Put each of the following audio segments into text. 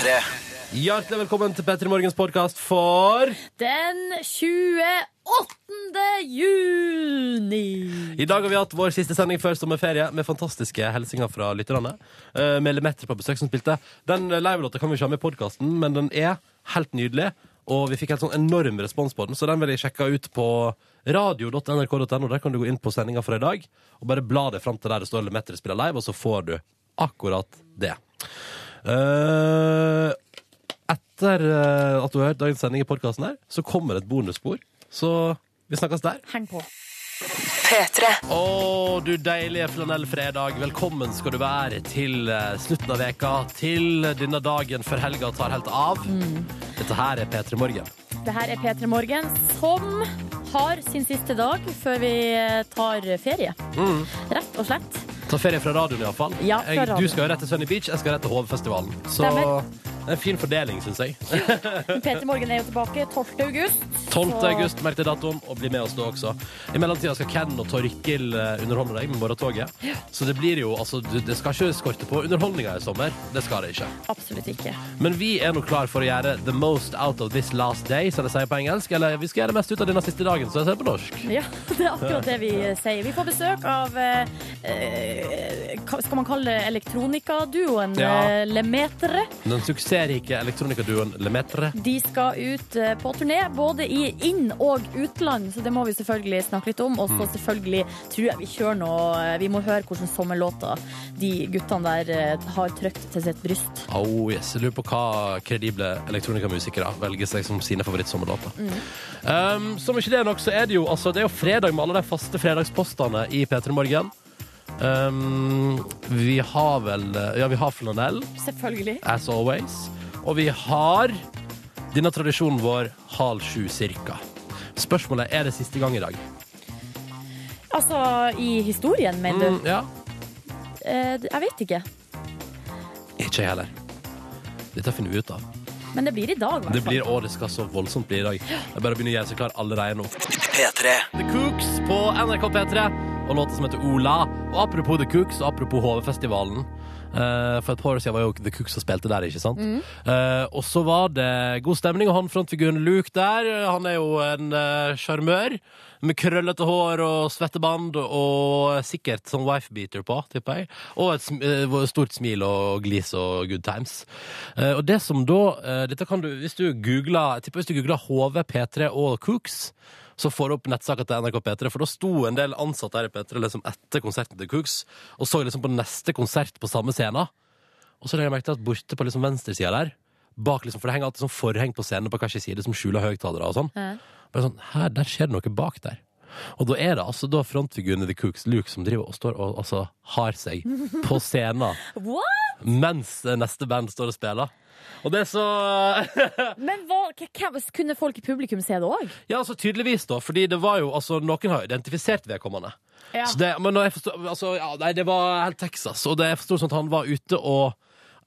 P3. Hjertelig velkommen til Petter Morgens podkast for Den 28. juni. I dag har vi hatt vår siste sending før sommerferie med fantastiske hilsener fra lytterne. Uh, med Lemetre på besøk som spilte. Den livelåta kan vi ikke ha med i podkasten, men den er helt nydelig. Og vi fikk helt sånn enorm respons på den, så den vil jeg sjekke ut på radio.nrk.no. Der kan du gå inn på sendinga fra i dag og bare bla deg fram til der det står Lemetre spiller live, og så får du akkurat det. Eh, etter eh, at du har hørt dagens sending i podkasten her, så kommer et bonusspor. Så vi snakkes der. Heng på. Å, du deilige flanellfredag. Velkommen skal du være til eh, slutten av veka, til denne dagen før helga tar helt av. Dette her er P3 Morgen. Det her er P3 Morgen, som har sin siste dag før vi tar ferie. Rett og slett. Ta ferie fra radioen iallfall. Ja, fra Du skal rett til Sunny Beach, jeg skal rett til Hovefestivalen. Så Stemmer. Det er en fin fordeling, syns jeg. P3 Morgen er jo tilbake 12. august. 12. Så- august, merk deg datoen, og bli med oss da også. I mellomtida skal Ken og Torkil eh, underholde deg med morgentoget. Så det blir jo, altså, det skal ikke skorte på underholdninga i sommer. Det skal det ikke. Absolutt ikke. Men vi er nå klar for å gjøre the most out of this last day, som de sier på engelsk. Eller vi skal gjøre det mest ut av denne siste dagen, så jeg sier på norsk. Ja, det er akkurat det vi sier. Vi får besøk av eh, eh, skal man kalle det elektronikaduoen Ja. Lemetere? Lemetre. Den suksessrike elektronikaduoen Lemetre. De skal ut eh, på turné både i inn- og utland, så det må vi selvfølgelig snakke litt om. Og så selvfølgelig tror jeg vi kjører noe Vi må høre hvordan sommerlåter de guttene der eh, har trykt til sitt bryst. Oh yes, Jeg lurer på hva kredible elektronikamusikere velger seg som sine favorittsommerlåter. Um, som ikke det er nok, så er det jo altså, det er jo fredag med alle de faste fredagspostene i P3 Morgen. Um, vi har vel Ja, vi har flanell, Selvfølgelig. as always. Og vi har denne tradisjonen vår halv sju cirka. Spørsmålet er det siste gang i dag. Altså i historien, mener du? Mm, ja, Eh, jeg vet ikke. Ikke jeg heller. Dette finner vi ut av. Men det blir i dag, i hvert Det blir, å, det skal så voldsomt bli i dag. Jeg bare begynner å gjøre seg klar allerede nå. P3. The Cooks på NRK P3 og låta som heter Ola. Og apropos The Cooks og apropos HV-festivalen. Uh, for et par år siden var jo The Cooks som spilte der, ikke sant? Eh, og så var det god stemning, og han frontfiguren Luke der, han er jo en sjarmør. Uh, med krøllete hår og svetteband og sikkert sånn wife-beater på, tipper jeg. Og et sm eh, stort smil og glis og good times. Eh, og det som da eh, Dette kan du, hvis du googler tipper hvis du googler HV, P3 og Cooks, så får du opp nettsaka til NRK P3, for da sto en del ansatte her i P3 liksom etter konserten til Cooks og så liksom på neste konsert på samme scene. Og så legger jeg merke til at borte på liksom venstresida der, bak liksom, for det henger alltid sånn forheng på scenen på hver sin side som skjuler høyttalere og sånn. Ja. Bare sånn, her, der skjer det noe bak der. Og da er det altså da frontfiguren i The Cooks, Luke, som driver og står og altså, har seg på scenen What? mens neste band står og spiller. Og det er så Men hva, kunne folk i publikum se det òg? Ja, altså tydeligvis, da. Fordi det var jo Altså, noen har identifisert vedkommende. Ja. Så det, men når jeg forstår, altså, ja, nei, det var helt Texas, og det, jeg forstår sånn at han var ute og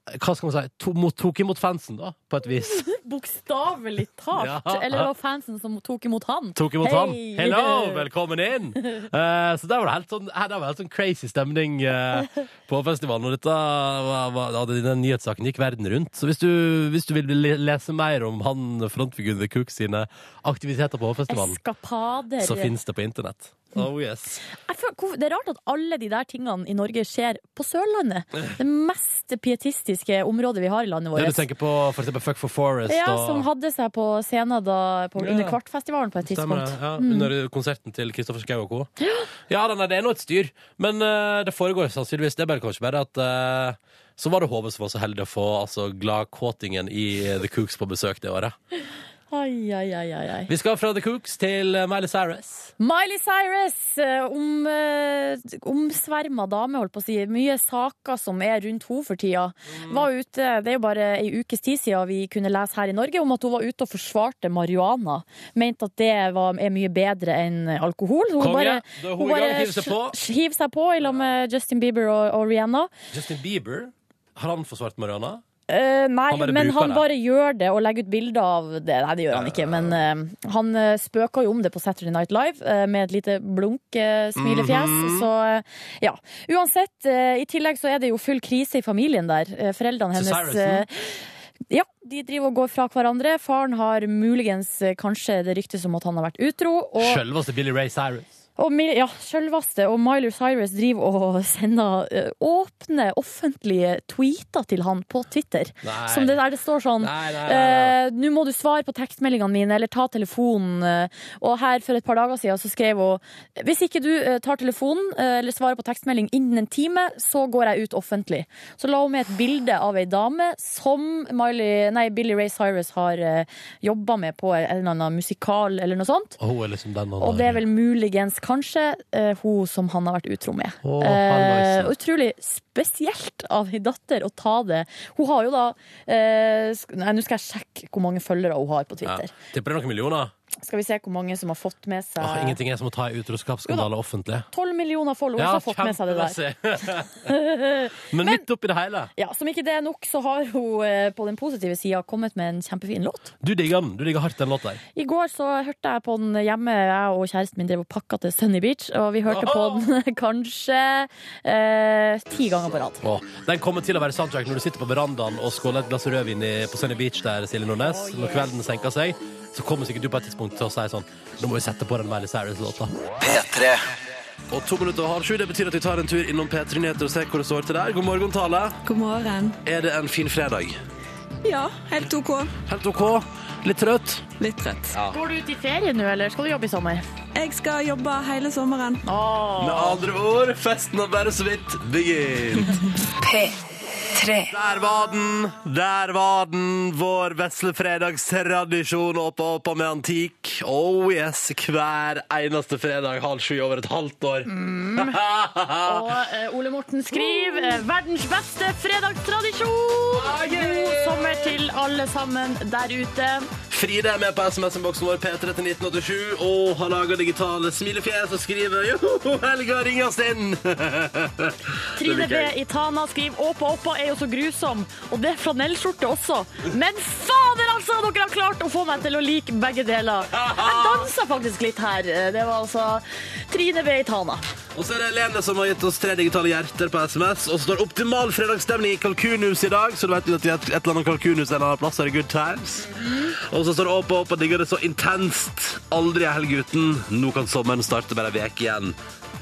hva skal man si, to, mot, tok imot fansen, da, på et vis. Bokstavelig talt. Ja. Eller det var fansen som tok imot han. Tok imot hey. han. Hello, velkommen inn! Uh, så der var det helt sånn, her, der var helt sånn crazy stemning uh, på festivalen. Og dette var, var, ja, den nyhetssaken gikk verden rundt. Så hvis du, hvis du vil lese mer om han frontfiguren The Cook sine aktiviteter på festivalen, Eskapader. så finnes det på internett. Oh yes. Føler, det er rart at alle de der tingene i Norge skjer på Sørlandet. Det mest pietistiske området vi har i landet Det du tenker på for eksempel Fuck for Forest Ja, og Som hadde seg på scenen da, på, Ja. under Kvartfestivalen på et Stemmer tidspunkt. Ja, Under konserten til Kristoffer Schou og co. Ja, nei, det er nå et styr, men uh, det foregår sannsynligvis. Det er bare kanskje bare at uh, så var det HV som var så heldig å få altså, gladkåtingen i The Cooks på besøk det året. Ai, ai, ai, ai. Vi skal fra The Cooks til eh, Miley Cyrus. Miley Cyrus, eh, om, eh, omsverma dame, holdt på å si. Mye saker som er rundt henne for tida. Mm. Var ute, det er jo bare ei ukes tid siden vi kunne lese her i Norge om at hun var ute og forsvarte marihuana. Mente at det var, er mye bedre enn alkohol. Hun Konge. bare, hun hun bare hiver seg på. sk- seg på i lag med Justin Bieber og, og Rihanna. Justin Bieber. Har han forsvart Mariana? Eh, nei, Han men han det. bare gjør det og legger ut bilder av det. Nei, det gjør han ikke, men uh, han uh, spøker jo om det på Saturday Night Live uh, med et lite blunk-smilefjes. Mhm. Så eh, ja. Uansett, eh, i tillegg så er det jo full krise i familien der. Eh, foreldrene hennes eh, Ja, de driver og går fra hverandre. Faren har muligens eh, kanskje det ryktes om at han har vært utro. Og Sjølveste Billy Ray Cyrus. Og, ja, selveste. Og Miley Cyrus driver og sender eh, åpne, offentlige tweeter til han på Twitter. Nei. Som det der det står sånn eh, Nå må du svare på tekstmeldingene mine, eller ta telefonen. Og her for et par dager siden så skrev hun Hvis ikke du eh, tar telefonen eller svarer på tekstmelding innen en time, så går jeg ut offentlig. Så la hun med et bilde av ei dame som Miley, nei, Billy Ray Cyrus har jobba med på en eller annen musikal eller noe sånt. Er liksom Og det er vel muligens kanskje eh, hun som han har vært utro med. Oh, eh, utrolig spesielt av ei datter å ta det. Hun har jo da eh, sk- Nei, nå skal jeg sjekke hvor mange følgere hun har på ja. Twitter. Tipper det er noen millioner. Skal vi se hvor mange som har fått med seg Åh, ingenting er som å ta en utroskapsskandale offentlig. 12 millioner followers har fått med seg det der. Men, Men midt oppi det hele. Ja, Som ikke det er nok, så har hun eh, på den positive sida kommet med en kjempefin låt. Du digger den. Du digger hardt den låta der. I går så hørte jeg på den hjemme. Jeg og kjæresten min drev og pakka til Sunny Beach, og vi hørte på den kanskje eh, ti ganger på rad. Åh, den kommer til å være soundtrack når du sitter på verandaen og skåler et glass rødvin på Sunny Beach der, Silje Nordnes. Når kvelden senker seg, så kommer sikkert du på et tidspunkt til å si sånn Nå må vi sette på den Miley Cyrus-låta. P3. Og to minutter og halv sju, det betyr at vi tar en tur innom P3 Nyheter og ser hvor det står til der. God morgen, Tale. God morgen. Er det en fin fredag? Ja, helt OK. Helt OK? Litt trøtt? Litt trøtt. Går du ut i ferie nå, eller skal du jobbe i sommer? Jeg skal jobbe hele sommeren. Med andre ord, festen har bare så vidt begynt. P3. Der var den! Der var den! Vår vesle fredagstradisjon oppe oppe med antikk. Oh yes, hver eneste fredag halv sju over et halvt år. Og eh, Ole Morten skriver eh, 'verdens beste fredagstradisjon'. God sommer til alle sammen der ute. Fride er med på SMS-boksen vår P3 til 1987 og har laga digitale smilefjes og skriver 'Joho, helga ringes inn'. Trine B i Tana skriver 'Åpa Åpa er jo så grusom', og det er flanellskjorte også. Men fader, altså! Dere har klart å få meg til å like begge deler. Jeg dansa faktisk litt her. Det var altså Trine B i Tana. Og så er det Lene som har gitt oss tre digitale hjerter på SMS. Og så står optimal fredagsstemning i Kalkunhuset i dag. Så du vet at det et, et eller annet kalkunhus en annen plass er det good times. Og så står opp og opp og digger det så intenst. Aldri er helg uten. Nå kan sommeren starte bare ei uke igjen.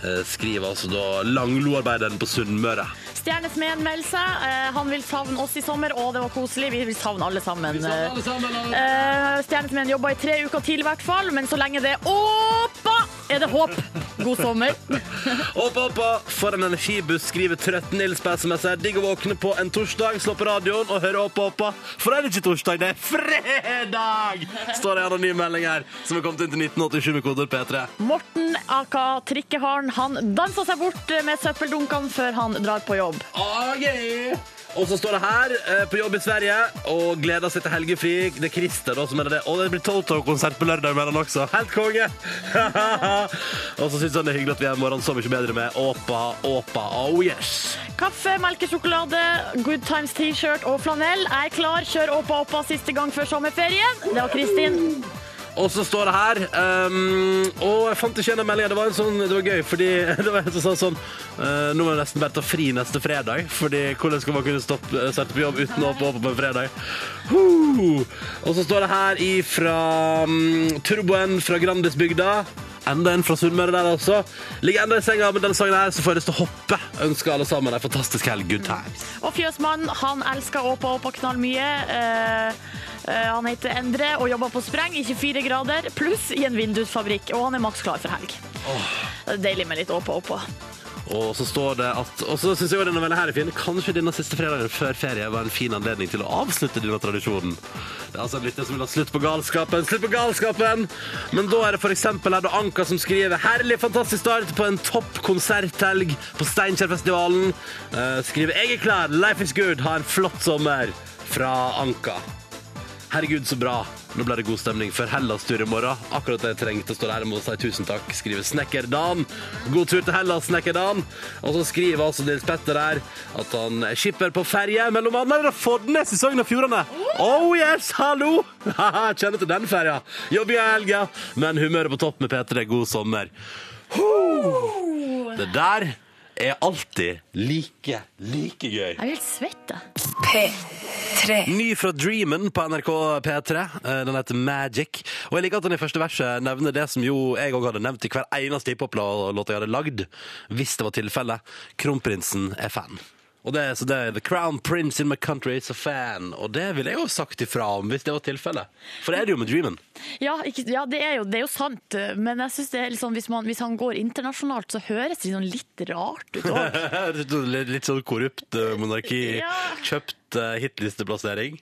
Eh, Skriver altså da Langloarbeideren på Sunnmøre. Stjernesmeden melder seg. Eh, Han vil savne oss i sommer, og det var koselig. Vi vil savne alle sammen. Eh, Stjernesmeden jobber i tre uker til, i hvert fall. Men så lenge det er åpa, er det håp. God sommer. Oppa, oppa, for en energibuss, skriver Trøtt Nils på SMS. her. Digg å våkne på en torsdag, slå på radioen og høre Oppa, oppa. For det er ikke torsdag, det er fredag! Står det i anonym melding her, som er kommet inn til 1987 med koder P3. Morten aka Trikkeharen han danser seg bort med søppeldunkene før han drar på jobb. Ah, yeah. Og så står det her, eh, på jobb i Sverige, og gleder seg til helgefri. Det er Christer da, som mener det. Og det blir Toto-konsert på lørdag med han også. Helt konge! og så syns han det er hyggelig at vi er morgenen så mye bedre med Åpa, Åpa, oh yes. Kaffe, melkesjokolade, Good Times T-shirt og flanell er klar. Kjør Åpa Åpa siste gang før sommerferien. Det var Kristin. Og så står det her um, Og jeg fant ikke en av meldingene. Det var en sånn, det var gøy, fordi det var en som sa sånn uh, Nå må jeg nesten bare ta fri neste fredag. Fordi hvordan skal man kunne stoppe, starte på jobb uten å hoppe opp på en fredag? Huh. Og så står det her ifra um, Turboen fra Grandisbygda. Enda en fra Sunnmøre der også. Ligger enda i senga med denne sangen her, så får jeg lyst til å hoppe. Ønsker alle sammen en fantastisk helg. Good times. Og Fjøsmannen, han elsker Åpa Åpa knall mye. Uh, uh, han heter Endre og jobber på spreng i 24 grader, pluss i en vindusfabrikk. Og han er maks klar for helg. Det er deilig med litt Åpa Åpa. Og så står det at Og så syns jeg også denne veldig her er fin. Kanskje denne siste fredagen før ferie var en fin anledning til å avslutte denne tradisjonen. Det er altså en lytter som vil ha slutt på galskapen. Slutt på galskapen! Men da er det eksempel her da Anka som skriver Herlig, fantastisk start på en topp konserthelg på Steinkjerfestivalen. Eh, skriver Jeg er klar, life is good, ha en flott sommer. Fra Anka. Herregud, så bra. Nå ble det god stemning før Hellas-tur i morgen. Akkurat det jeg trengte å stå der. Jeg si tusen takk. Skriver Snekker-Dan. God tur til Hellas, Snekker-Dan. Og så skriver altså Nils Petter der at han er skipper på ferje mellom annet Fordnes i Sogn og Fjordane. Oh yes, hallo! Kjenner til den ferja. Jobber i helga, men humøret på topp med P3. God sommer. Det der er alltid like, like gøy. Jeg er helt svett, jeg. P3. P3. Ny fra Dreamen på NRK P3. Eh, Den heter Magic. Og jeg liker at den i første verset nevner det som jo jeg òg hadde nevnt i hver eneste hiphop-låt jeg hadde lagd, hvis det var tilfellet. Kronprinsen er fan. Og det, så det er The Crown Prince in my country is a fan. Og det ville jeg jo sagt ifra om hvis det var tilfellet. For det er det jo med Dreamen. Ja, ikke, ja det, er jo, det er jo sant, men jeg synes det er litt sånn, hvis, man, hvis han går internasjonalt, så høres det sånn litt rart ut òg. Litt sånn korrupt eh, monarki. Ja. Kjøpt eh, hitlisteplassering.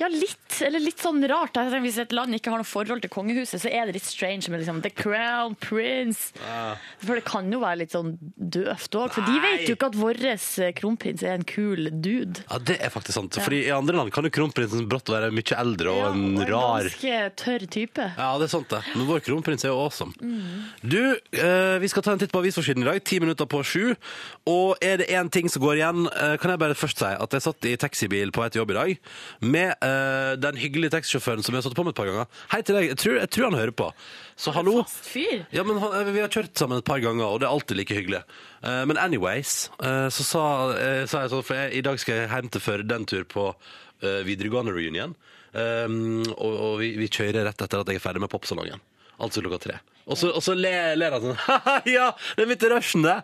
Ja, litt. Eller litt sånn rart. Hvis et land ikke har noe forhold til kongehuset, så er det litt strange med liksom The Crown Prince. For det kan jo være litt sånn døvt òg. For de vet jo ikke at vår eh, kronprins er en kul dude. Ja, det er faktisk sant. Fordi i andre land kan jo kronprinsen brått være mye eldre og Ja, en og en rar ganske tørr type. Ja, det er sant det. Men vår kronprins er jo awesome. Mm. Du, eh, vi skal ta en titt på avisforsiden i dag, ti minutter på sju. Og er det én ting som går igjen, eh, kan jeg bare først si at jeg satt i taxibil på til jobb i dag med eh, den hyggelige taxisjåføren som jeg har satt på med et par ganger. Hei til deg. Jeg tror, jeg tror han hører på. Så hallo. Fast fyr. Ja, men han, eh, Vi har kjørt sammen et par ganger, og det er alltid like hyggelig. Eh, men anyways, eh, så sa, eh, sa jeg sånn, for jeg, i dag skal jeg hjem til Førde en tur på eh, videregående reunion. Um, og og vi, vi kjører rett etter at jeg er ferdig med popsalongen. Altså klokka tre. Og så, og så ler, ler han sånn Haha, ja, det er midt i rushen, det!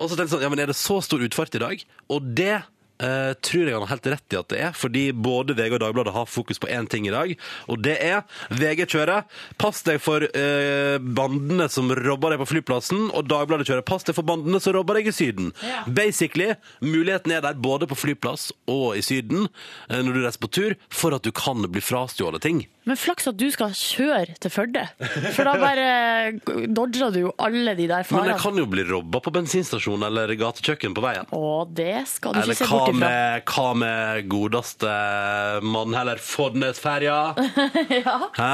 Og så tenkte jeg sånn, ja, men er det så stor utfart i dag? Og det eh, tror jeg han har helt rett i at det er, fordi både VG og Dagbladet har fokus på én ting i dag, og det er VG kjører 'Pass deg for eh, bandene som robber deg på flyplassen', og Dagbladet kjører 'Pass deg for bandene som robber deg i Syden'. Ja. Basically, muligheten er der både på flyplass og i Syden eh, når du reiser på tur, for at du kan bli frastjålet ting. Men flaks at du skal kjøre til Førde. For da bare dodger du jo alle de der farene. Men jeg kan jo bli robba på bensinstasjon eller gatekjøkken på veien. Å, det skal du Eller ikke se bort ifra. Eller hva med godeste mann heller Fodnesferja? Hæ?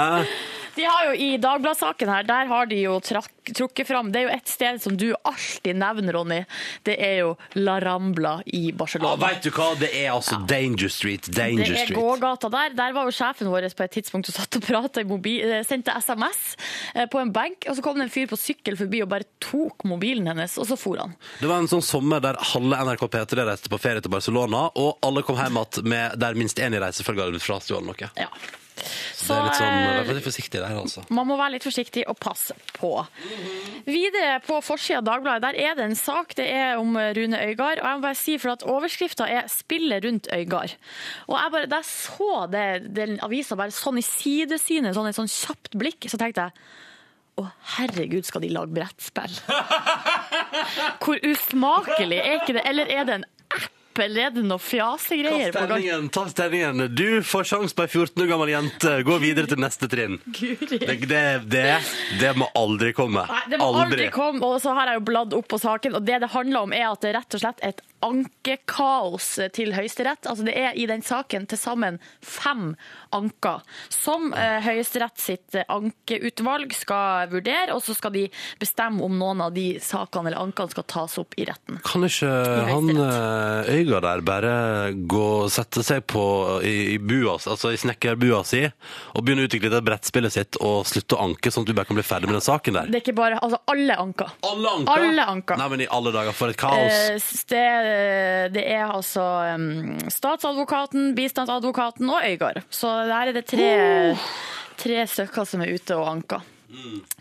De har jo I Dagbladet-saken her, der har de jo trakk, trukket fram Det er jo et sted som du alltid nevner, Ronny. Det er jo La Rambla i Barcelona. Ja, Veit du hva? Det er altså Danger Street. Danger Street. det er Street. gågata der. Der var jo sjefen vår på et tidspunkt og satt og prata i mobil, eh, sendte SMS eh, på en benk, og så kom det en fyr på sykkel forbi og bare tok mobilen hennes, og så for han. Det var en sånn sommer der halve NRK P3 reiste på ferie til Barcelona, og alle kom hjem igjen med der minst én i reisefølget hadde blitt frastjålet noe. Ja. Så det er litt sånn, eh, Vær forsiktig der, altså. Man må være litt forsiktig og passe på. Videre på forsida av Dagbladet der er det en sak det er om Rune Øygard. og jeg må bare si for at Overskrifta er 'Spillet rundt Øygard'. Og jeg bare, Da jeg så det, den avisa bare sånn i sidesynet, sånn et sånn kjapt blikk, så tenkte jeg å, herregud, skal de lage brettspill? Hvor usmakelig er ikke det? Eller er det en app, eller er det noe fjasegreier? på gang? Ta sterningen. Du får sjanse på ei 14 år gammel jente. Gå videre til neste trinn. Guri. Det, det, det, det må aldri komme. Nei, det må aldri komme, og så har jeg jo bladd opp på saken, og det det handler om er at det er rett og slett et ankekaos til Høyesterett. Altså det er i den saken til sammen fem anker, som eh, Høyesterett sitt eh, ankeutvalg skal vurdere, og så skal de bestemme om noen av de sakene eller ankene skal tas opp i retten. Kan ikke han Øyga der bare gå og sette seg på i, i bua, altså i snekkerbua si, og begynne å utvikle det brettspillet sitt og slutte å anke, sånn at du bare kan bli ferdig med den saken der? Det er ikke bare Altså alle anker. Alle anker? Alle anker. Nei, men i alle dager, for et kaos. Eh, Det, det er altså um, statsadvokaten, bistandsadvokaten og Øygard. Så der er det tre, tre stykker som er ute og anker.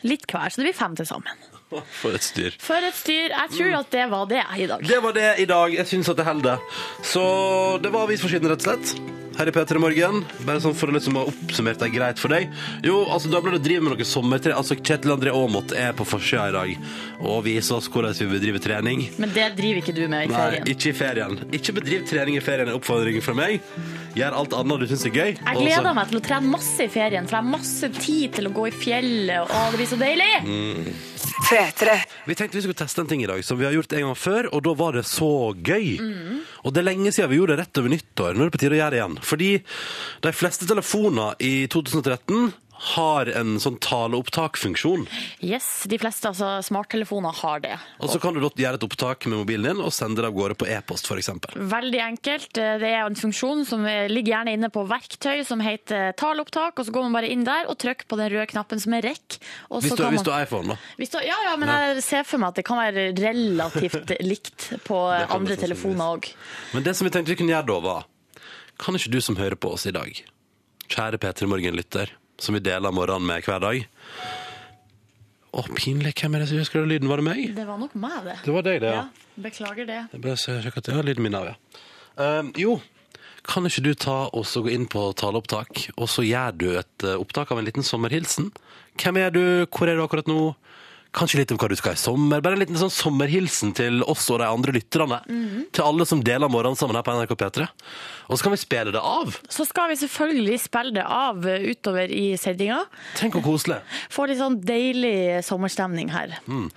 Litt hver, så det blir fem til sammen. For et styr. For et styr. Jeg tror at det var det i dag. Det var det i dag. Jeg syns at det holder. Så det var avisforsiden, rett og slett. Her i P3 Morgen. Bare sånn for å liksom ha oppsummert det greit for deg. Jo, altså Dagbladet driver med noe sommertre... Altså Kjetil André Aamodt er på forsida i dag og viser oss hvordan vi bedriver trening. Men det driver ikke du med i ferien? Nei, ikke i ferien. Ikke bedriv trening i ferien er oppfordringen fra meg. Gjør alt annet du syns er gøy. Jeg gleder meg til å trene masse i ferien, for jeg har masse tid til å gå i fjellet, og det blir så deilig! Mm. P3. Vi tenkte vi skulle teste en ting i dag som vi har gjort en gang før, og da var det så gøy. Og det er lenge siden vi gjorde det rett over nyttår. Nå er det på tide å gjøre det igjen. Fordi de fleste telefoner i 2013 har en sånn taleopptakfunksjon. Yes, de fleste altså, smarttelefoner har det. Og så kan du gjøre et opptak med mobilen din og sende det av gårde på e-post, f.eks. Veldig enkelt. Det er en funksjon som ligger gjerne inne på verktøy som heter taleopptak, og så går man bare inn der og trykker på den røde knappen som er rekk. Hvis, så du- kan hvis du har iPhone, da. Du, ja, ja, men jeg ser for meg at det kan være relativt likt på andre telefoner òg. Men det som vi tenkte vi kunne gjøre da, var kan ikke du som hører på oss i dag, kjære P3 Morgen-lytter, som vi deler morgenen med hver dag Å, pinlig. Hvem er det som husker den lyden? Var det meg? Det var nok meg, det. Det var deg, det, ja. Ja, beklager det. Jeg bare sjekker at jeg har lyden min av, ja. Uh, jo, kan ikke du ta og så gå inn på taleopptak, og så gjør du et eh, opptak av en liten sommerhilsen? Hvem er du? Hvor er du akkurat nå? Kanskje litt om hva du skal i sommer? Bare en liten sånn sommerhilsen til oss og de andre lytterne. Til alle som deler morgenen sammen her på NRK P3. Og så kan vi spille det av. Så skal vi selvfølgelig spille det av eh, utover i sendinga. Tenk hvor koselig. Få litt sånn deilig sommerstemning her. Mm.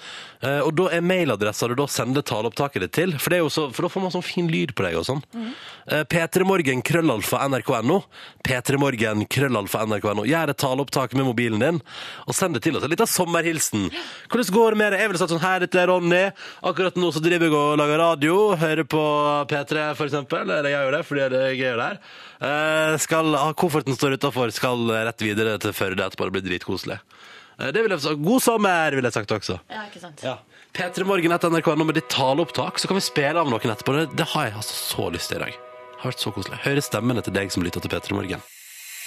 Eh, og da er mailadressa du da sender taleopptaket ditt til, for, det er så, for da får man sånn fin lyd på deg og sånn. Eh, P3morgen krøllalfa nrk.no. P3morgen krøllalfa nrk.no. Gjør et taleopptak med mobilen din, og send det til oss. En liten sommerhilsen. Hvordan går det med det? Jeg ville sagt sånn, her, dette er Ronny. Akkurat nå så driver jeg og lager radio, hører på P3 for eksempel. Eller jeg gjør det, fordi jeg er der. Eh, skal, kofferten står utafor, skal rett videre til Førde etterpå. Det blir dritkoselig. Eh, Det vil jeg sagt. God sommer, vil jeg sagt også. Ja, ikke sant? Ja. P3 Morgen etter NRK nå med ditt taleopptak, så kan vi spille av noen etterpå. Det, det har jeg altså så lyst til i dag. Det har vært så koselig. Høre stemmene til deg som lytter til P3 Morgen.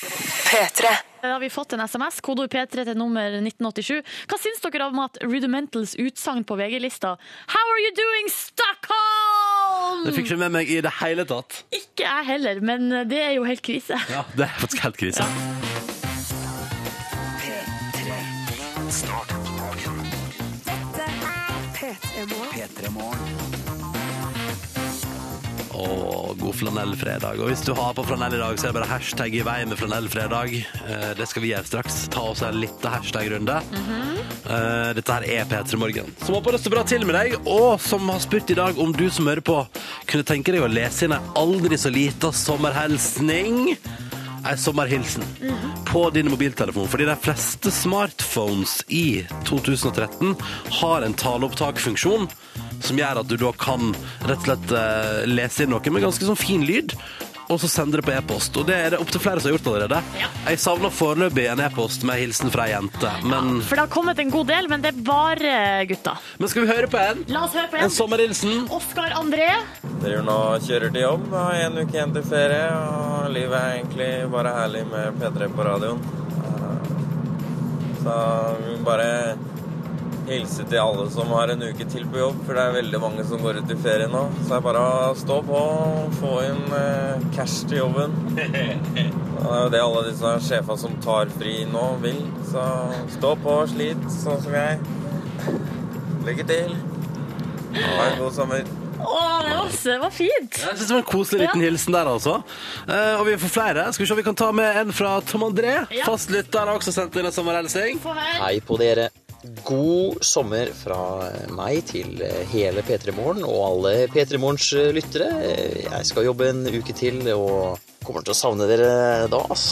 P3. Da har vi fått en SMS, kodeord P3 til nummer 1987. Hva syns dere om at Rudimentals utsagn på VG-lista How are you doing, Stockholm? Det fikk ikke med meg i det hele tatt. Ikke jeg heller, men det er jo helt krise. Ja, Det er faktisk helt krise. Å, god flanellfredag. Og hvis du har på flanell i dag, så er det bare hashtag i vei med flanellfredag. Eh, Det skal vi gjøre straks. Ta oss en liten hashtag-runde. Eh, Dette her er P3 Morgen. Som håper det står bra til med deg, og som har spurt i dag om du som hører på, kunne tenke deg å lese inn ei aldri så lita sommerhelsning. Ei sommerhilsen på din mobiltelefon. Fordi de fleste smartphones i 2013 har en taleopptakfunksjon som gjør at du da kan rett og slett eh, lese inn noe med ganske sånn fin lyd, og så sender det på e-post. Og det er det opptil flere som har gjort allerede. Ja. Jeg savner foreløpig en e-post med hilsen fra ei jente, men, For det har kommet en god del, men det er bare gutter. men skal vi høre på en? La oss høre på En en. sommerhilsen. Oskar André. Driver nå og kjører til jobb, har en uke igjen til ferie, og livet er egentlig bare herlig med P3 på radioen. Så vi bare hilse til alle som har en uke til på jobb, for det er veldig mange som går ut i ferie nå. Så det er bare å stå på og få inn eh, cash til jobben. Det er jo det alle disse sjefene som tar fri nå, vil. Så stå på og slit, sånn som jeg. Lykke til. Ha en god sommer. Å, det var, det var fint. Jeg synes det var en koselig liten Ja. hilsen der, altså. Eh, og vi får flere. Skal vi se om vi kan ta med en fra Tom André. Ja. Fastlytter har også sendt inn en sommerhelsing. Hei på dere. God sommer fra meg til hele P3 Morgen og alle P3 Morgens lyttere. Jeg skal jobbe en uke til og kommer til å savne dere da, ass.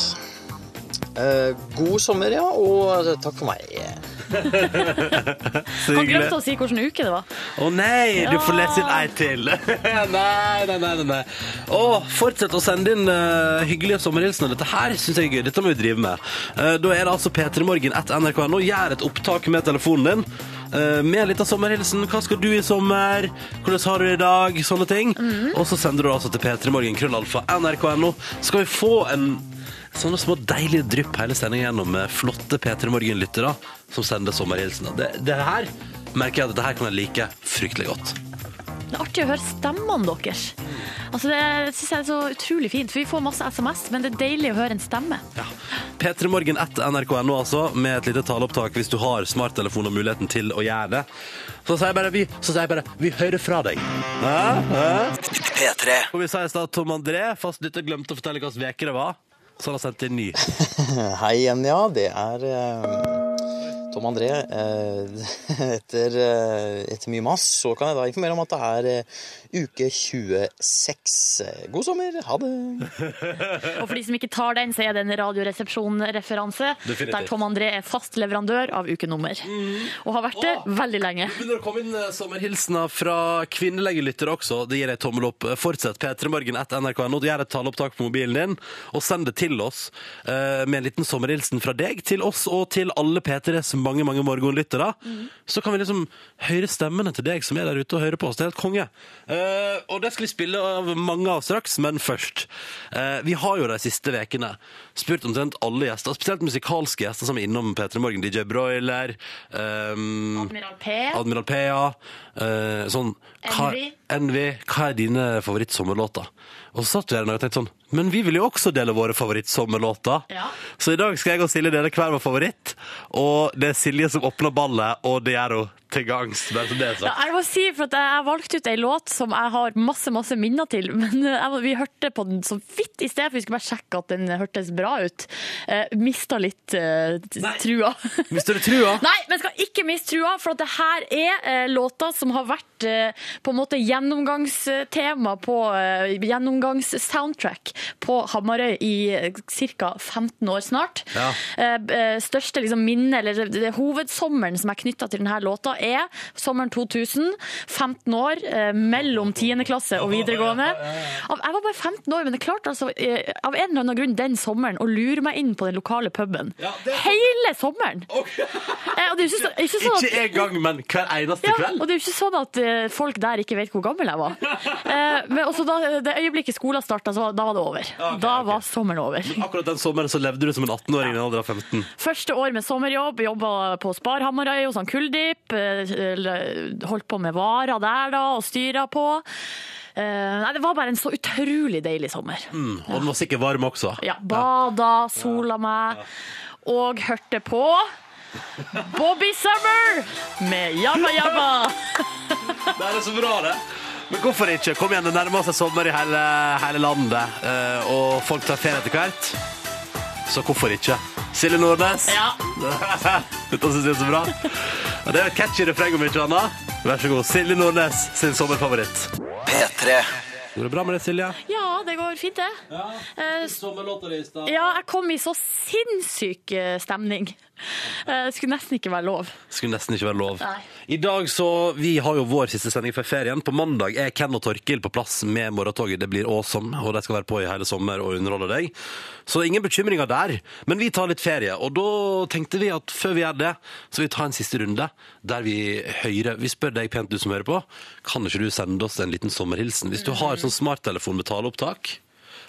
Eh, God sommer, ja, og takk for meg. Han glemte å si hvilken uke det var. Å nei, du får lese inn ei til. nei, nei, nei, nei. Å, fortsett å sende inn uh, hyggelige sommerhilsener. Dette her syns jeg er gøy. Dette må vi drive med. Uh, da er det altså p3morgen etter nrk.no. Gjør et opptak med telefonen din. eh, med en liten sommerhilsen. Hva skal du i sommer? Hvordan har du det i dag? Sånne ting. Og så sender du altså til p3morgen krøllalfa nrk.no. Skal vi få en Sånne små deilige drypp hele sendingen gjennom med flotte P3 Morgen-lyttere som sender sommerhilsener. Det, det her merker jeg at dette her kan jeg like fryktelig godt. Det er artig å høre stemmene deres. Altså, det synes jeg er så utrolig fint, for vi får masse SMS, men det er deilig å høre en stemme. Ja. P3 Morgen etter nrk.no, altså, med et lite taleopptak hvis du har smarttelefon og muligheten til å gjøre det. Så sier jeg bare vi, så sier jeg bare, vi hører fra deg. Hæ? Hæ? P3. Og vi sa i stad Tom André, fast lytter glemte å fortelle hvilken uke det var. Så han har sendt inn ny. Hei igjen, ja. Det er eh, Tom André. Eh, etter, eh, etter mye mas så kan jeg da informere om at det er eh, uke 26. Eh, God sommer. Ha det. Og for de som ikke tar den, så er det en radioresepsjon-referanse, der Tom André er fast leverandør av ukenummer. Og har vært det veldig lenge. Det begynner å komme inn sommerhilsener fra kvinnelige lyttere også. Det gir jeg tommel opp. Fortsett P3morgen etter nrk.no. Gjør et taleopptak på mobilen din, og send det til oss eh, med en liten sommerhilsen fra deg til oss og til alle P3s mange mange morgenlyttere, så kan vi liksom høre stemmene til deg som er der ute og hører på oss. Det er helt konge. Eh, og det skal vi spille av mange av straks, men først. Eh, vi har jo de siste ukene spurt omtrent alle gjester, spesielt musikalske gjester som er innom P3 Morgen. DJ Broiler, ehm, Admiral P. Admiral P, ja. Eh, sånn, hva, Envy. Envy. Hva er dine favorittsommerlåter? Og så satt vi her og tenkte sånn, men vi vil jo også dele våre favorittsommerlåter. Ja. Så i dag skal jeg og Silje dele hver vår favoritt. Og det er Silje som åpner ballet, og det gjør hun til gangs. Bare så det Ja, jeg må si, for at jeg valgte ut ei låt som jeg har masse masse minner til. Men jeg, vi hørte på den så vidt i sted, for vi skulle bare sjekke at den hørtes bra ut. Eh, mista litt eh, trua. Mister du trua? Nei, men skal ikke miste trua, for at det her er eh, låter som har vært eh, på en måte gjennomgangstema på eh, gjennomgangssoundtrack på Hamarøy i ca. 15 år snart. Ja. Eh, eh, største liksom, minne, eller det, hovedsommeren som er knytta til denne låta, er sommeren 2000. 15 år, eh, mellom 10. klasse og videregående. Jeg var bare 15 år, men det klarte altså, eh, av en eller annen grunn den sommeren å lure meg inn på den lokale puben. Ja, det Hele sommeren! Eh, er ikke, så, ikke sånn at Ikke en gang, men hver eneste ja, kveld. og det er jo ikke sånn at eh, folk der ikke vet hvor gammel jeg var. Eh, men også da, det øyeblikket skolen starta, da var det over. Ok, da var var sommeren over. Akkurat den sommeren så levde du som en 18-åring i en alder av 15. Første år med sommerjobb, jobba på Sparhamarøy hos han Kuldip. eh, Holdt på med varer der da, og styra på. Eh, nei, det var bare en så utrolig deilig sommer. Mm, og den var sikkert varm også. Ja, Bada, sola meg, og hørte på Bobby Summer med Jabba Jabba. Det er så bra, det. Men hvorfor ikke? Kom igjen, det nærmer seg sommer i hele, hele landet, eh, og folk tar ferie etter hvert. Så hvorfor ikke? Silje Nordnes. Ja. Dette syns jeg er så bra. Og det er et catchy refreng om ikke annet. Vær så god. Silje Nordnes sin sommerfavoritt. P3. Går det bra med deg, Silje? ja, det går fint, det. Eh, Sommerlåta di i stad. Ja, jeg kom i så sinnssyk eh, stemning. Eh, Det skulle nesten ikke være lov. Skulle nesten ikke være lov. Nei. I dag så, Vi har jo vår siste sending før ferien. På mandag er Ken og Torkil på plass med morgentoget. Det blir awesome, og de skal være på i hele sommer og underholde deg. Så ingen bekymringer der. Men vi tar litt ferie, og da tenkte vi at før vi gjør det, så vil vi ta en siste runde der vi hører Vi spør deg pent, du som hører på, kan ikke du sende oss en liten sommerhilsen? Hvis du har sånn smarttelefon med taleopptak,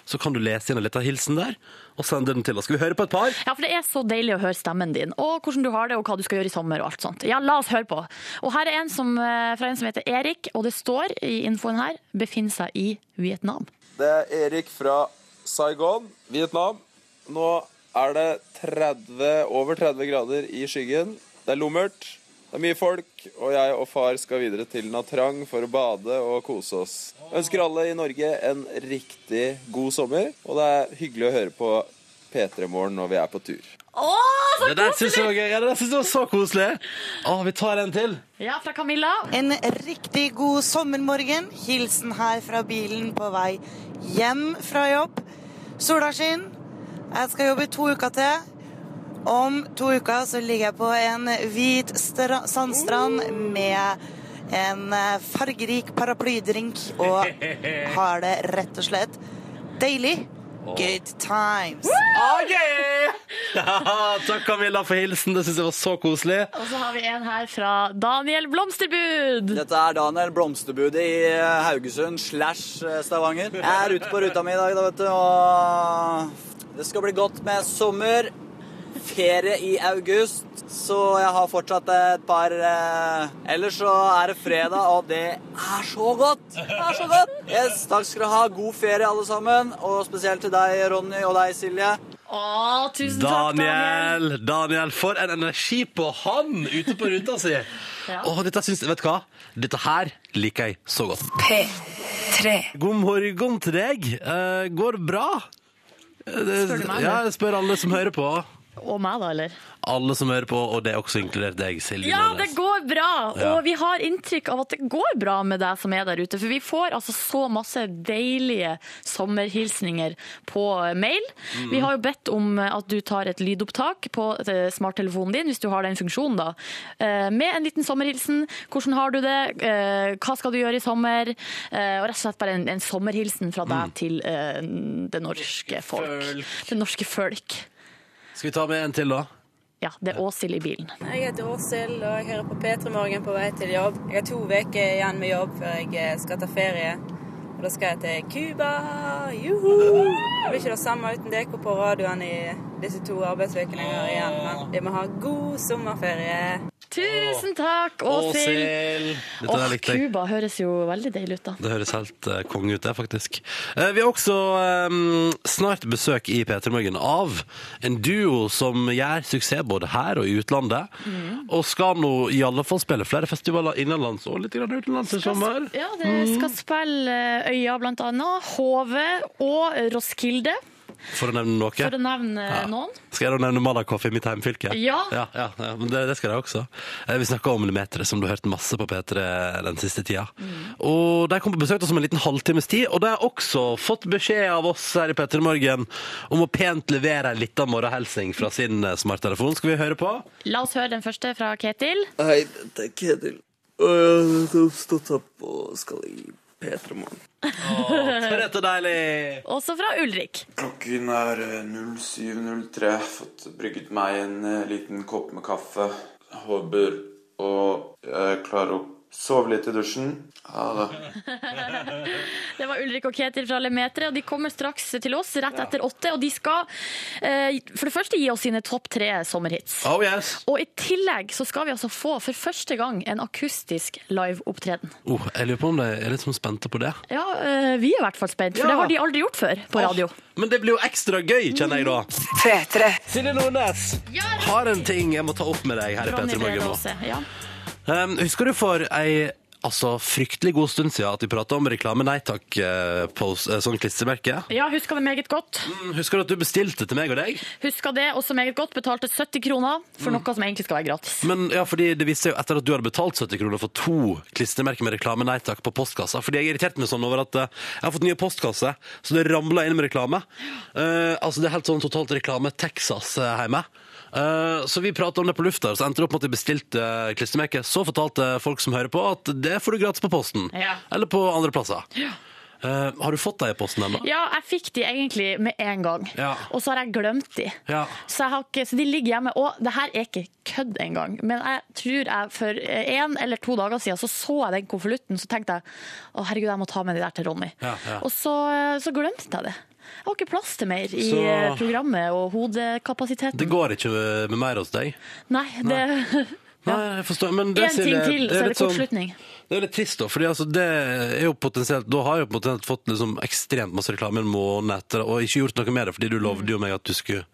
så kan du lese inn en liten hilsen der, og sende den til oss. Skal vi høre på et par? Ja, for det er så deilig å høre stemmen din, og hvordan du har det, og hva du skal gjøre i sommer og alt sånt. Ja, la oss høre på. Og her er en som, eh, fra en som heter Erik, og det står i infoen her, befinner seg i Vietnam. Det er Erik fra Saigon, Vietnam. Nå er det 30, over 30 grader i skyggen. Det er lummert, det er mye folk, og jeg og far skal videre til Natrang for å bade og kose oss. Jeg ønsker alle i Norge en riktig god sommer, og det er hyggelig å høre på P3 Morgen når vi er på tur. Å, så Det der syns jeg. Ja, var så koselig. Å, vi tar en til. Ja, fra Camilla. En riktig god sommermorgen. Hilsen her fra bilen på vei hjem fra jobb. Sola skinner. Jeg skal jobbe i to uker til. Om to uker så ligger jeg på en hvit stra sandstrand med en eh, fargerik paraplydrink og har det rett og slett deilig. Good times. Takk, Camilla, for hilsen. Det syns jeg var så koselig. Og så har vi en her fra Daniel Blomsterbud. Dette er Daniel Blomsterbud i eh, Haugesund slash eh, Stavanger. Jeg er ute på ruta mi i dag, da, vet du, og det skal bli godt med sommer. Ferie i august, så jeg har fortsatt et par eh, Ellers så er det fredag, og det er så godt! Det er så godt! Yes, takk skal dere ha. God ferie, alle sammen. Og spesielt til deg, Ronny, og deg, Silje. Å, tusen takk, Daniel. Daniel, Daniel, for en energi på han ute på ruta si. Ja. Åh, dette synes, vet du hva? Dette her liker jeg så godt. P3. God morgen til deg. Eh, går det bra? Spør du meg, Ja, jeg spør alle som hører på. Og meg, da, eller? Alle som hører på, og det er også inkludert deg, Silje Ja, Nordnes. det går bra! Ja. Og vi har inntrykk av at det går bra med deg som er der ute. For vi får altså så masse deilige sommerhilsninger på mail. Mm. Vi har jo bedt om at du tar et lydopptak på eh, smarttelefonen din, hvis du har den funksjonen, da. Eh, Med en liten sommerhilsen. Hvordan har du det? Eh, Hva skal du gjøre i sommer? Eh, Og rett og slett bare en, en sommerhilsen fra deg Mm. til det norske folk. Folk. Det norske folk. Skal vi ta med en til, da? Ja, det er Åshild i bilen. Jeg heter Åshild, og jeg hører på P3 Morgen på vei til jobb. Jeg har to uker igjen med jobb før jeg eh, skal ta ferie. Og da skal jeg til Cuba. Juhu! Det blir ikke det samme uten dere på radioen i disse to arbeidsukene jeg har igjen, men vi må ha god sommerferie. Tusen takk, Åshild! Åh. Cuba høres jo veldig deilig ut, da. Det høres helt uh, konge ut, det, faktisk. Uh, vi har også um, snart besøk i P3 Morgen av en duo som gjør suksess både her og i utlandet. Mm. Og skal nå i alle fall spille flere festivaler innenlands og litt grann utenlands i sommer. Ja, det skal spille eh, Øya annet, Hove og Roskilde, For å nevne noe. for å nevne Ja. noen. Skal jeg da nevne Malakoff i mitt hjemfylke? Ja. ja, ja, ja men det, det skal jeg også. Eh, Vi snakka om Millimeter, som du har hørt masse på P3 den siste tida. Mm. Og De kom på besøk til oss om en liten halvtimes tid, og de har også fått beskjed av oss her i P3 Morgen om å pent levere en liten morgenhilsing fra sin eh, smarttelefon. Skal vi høre på? La oss høre den første fra Ketil. Hei, dette er Ketil. Og jeg har stått opp og skal i P3 Morgen. For og deilig! Også fra Ulrik. Klokken er eh, 07.03. Fått brygget meg en eh, liten kopp med kaffe. Håper å klare å sove litt i dusjen. Ha det. Det var Ulrik og Ketil fra Lemetere, og de kommer straks til oss rett etter åtte. Og de skal eh, for det første gi oss sine topp tre sommerhits. Oh yes! Og i tillegg så skal vi altså få for første gang en akustisk liveopptreden. Oh, jeg lurer på om de er litt sånn spente på det. Ja, eh, vi er i hvert fall spent, for Ja. det har de aldri gjort før på radio. Men det blir jo ekstra gøy, kjenner jeg da. P3. Silje Nordnes har en ting jeg må ta opp med deg her i Ronny P3 Morgen nå. Ja. Um, husker du for ei altså, fryktelig god stund siden at vi prata om reklame nei takk eh, på eh, sånn klistremerke? ja, husker det meget godt. Mm, Husker du at du bestilte til meg og deg? Husker det også meget godt. Betalte 70 kroner for noe som egentlig skal være gratis. Men ja, fordi det viste seg jo etter at du hadde betalt 70 kroner for to klistremerker med reklame nei takk på postkassa. Fordi jeg irriterte meg sånn over at eh, jeg har fått nye postkasser, så det ramla inn med reklame. Uh, altså Det er helt sånn totalt reklame Texas uh, hjemme. Eh, så vi prata om det på lufta, og så endte det opp med at jeg bestilte uh, klistremerke. Så fortalte folk som hører på, at det får du gratis på posten. Ja. Eller på andre plasser. Eh, har du fått deg i posten ennå? Ja, jeg fikk de egentlig med en gang, Ja. og så har jeg glemt de. Ja. Så, jeg har ikke, så de ligger hjemme. Og det her er ikke kødd engang, men jeg tror jeg for en eller to dager siden så så jeg den konvolutten, så tenkte jeg å herregud, jeg må ta med de der til Ronny. Ja, ja. Og så, så glemte jeg det. Jeg har ikke plass til mer i Så- eh, programmet og hodekapasiteten. Det går ikke med mer hos deg? Nei, det Nei, jeg forstår. Men det, Én ting Silje, til, så er det litt sånn- kortslutning. Det er litt trist, da. fordi altså, det er jo potensielt, Da har jeg jo potensielt fått liksom ekstremt masse reklame en måned etter, og ikke gjort noe med det, fordi du lovde jo meg at du skulle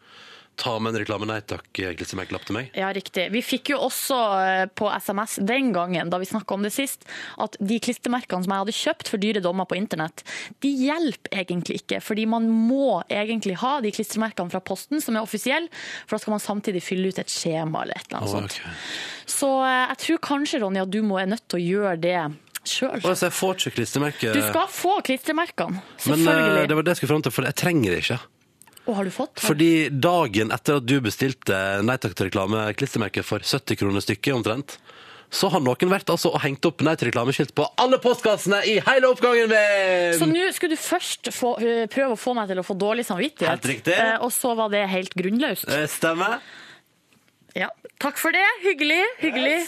ta med en reklame nei takk-klistremerkelapp til meg. Ja, riktig. Vi fikk jo også eh, på SMS den gangen, da vi snakka om det sist, at de klistremerkene som jeg hadde kjøpt for dyre dommer på internett, de hjelper egentlig ikke. Fordi man må egentlig ha de klistremerkene fra Posten, som er offisielle, for da skal man samtidig fylle ut et skjema eller et eller annet Å, sånt. Så eh, jeg tror kanskje, Ronja, du må er nødt til å gjøre det sjøl. Altså, jeg får ikke klistremerke. Du skal få klistremerkene, Men uh, det var det jeg skulle fram til, for jeg trenger det ikke. Og har du fått? Fordi dagen etter at du bestilte Nei takk til reklame-klistremerket for 70 kroner stykket omtrent, så har noen vært altså og hengt opp Nei til reklameskilt på alle postkassene i hele oppgangen min! Så nå skulle du først få, eh, prøve å få meg til å få dårlig samvittighet, Helt riktig. eh, og så var det helt grunnløst. Eh, Stemmer. Ja, takk for det. Hyggelig. hyggelig.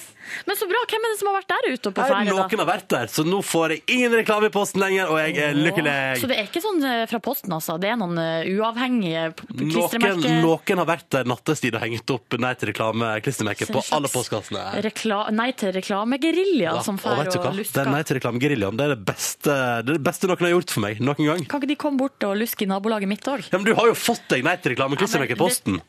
Men så bra. Hvem er det som har vært der ute på ferie? noen har vært der, så nå får jeg ingen reklame i posten lenger, og jeg er lykkelig. Så det er ikke sånn eh, fra Posten, altså? Det er noen eh, uavhengige klistremerker? Noen, noen har vært der nattestid og hengt opp Nei til reklame-klistremerker på alle postkassene. Rekla nei til reklamegerilja som og fær vet du hva? Den. Nei til reklame-geriljaen det det det er det beste noen har gjort for meg noen gang. Kan ikke de komme bort og luske i nabolaget mitt òg? Ja, men Du har jo fått deg Nei til reklame-klistremerke i Ja, posten.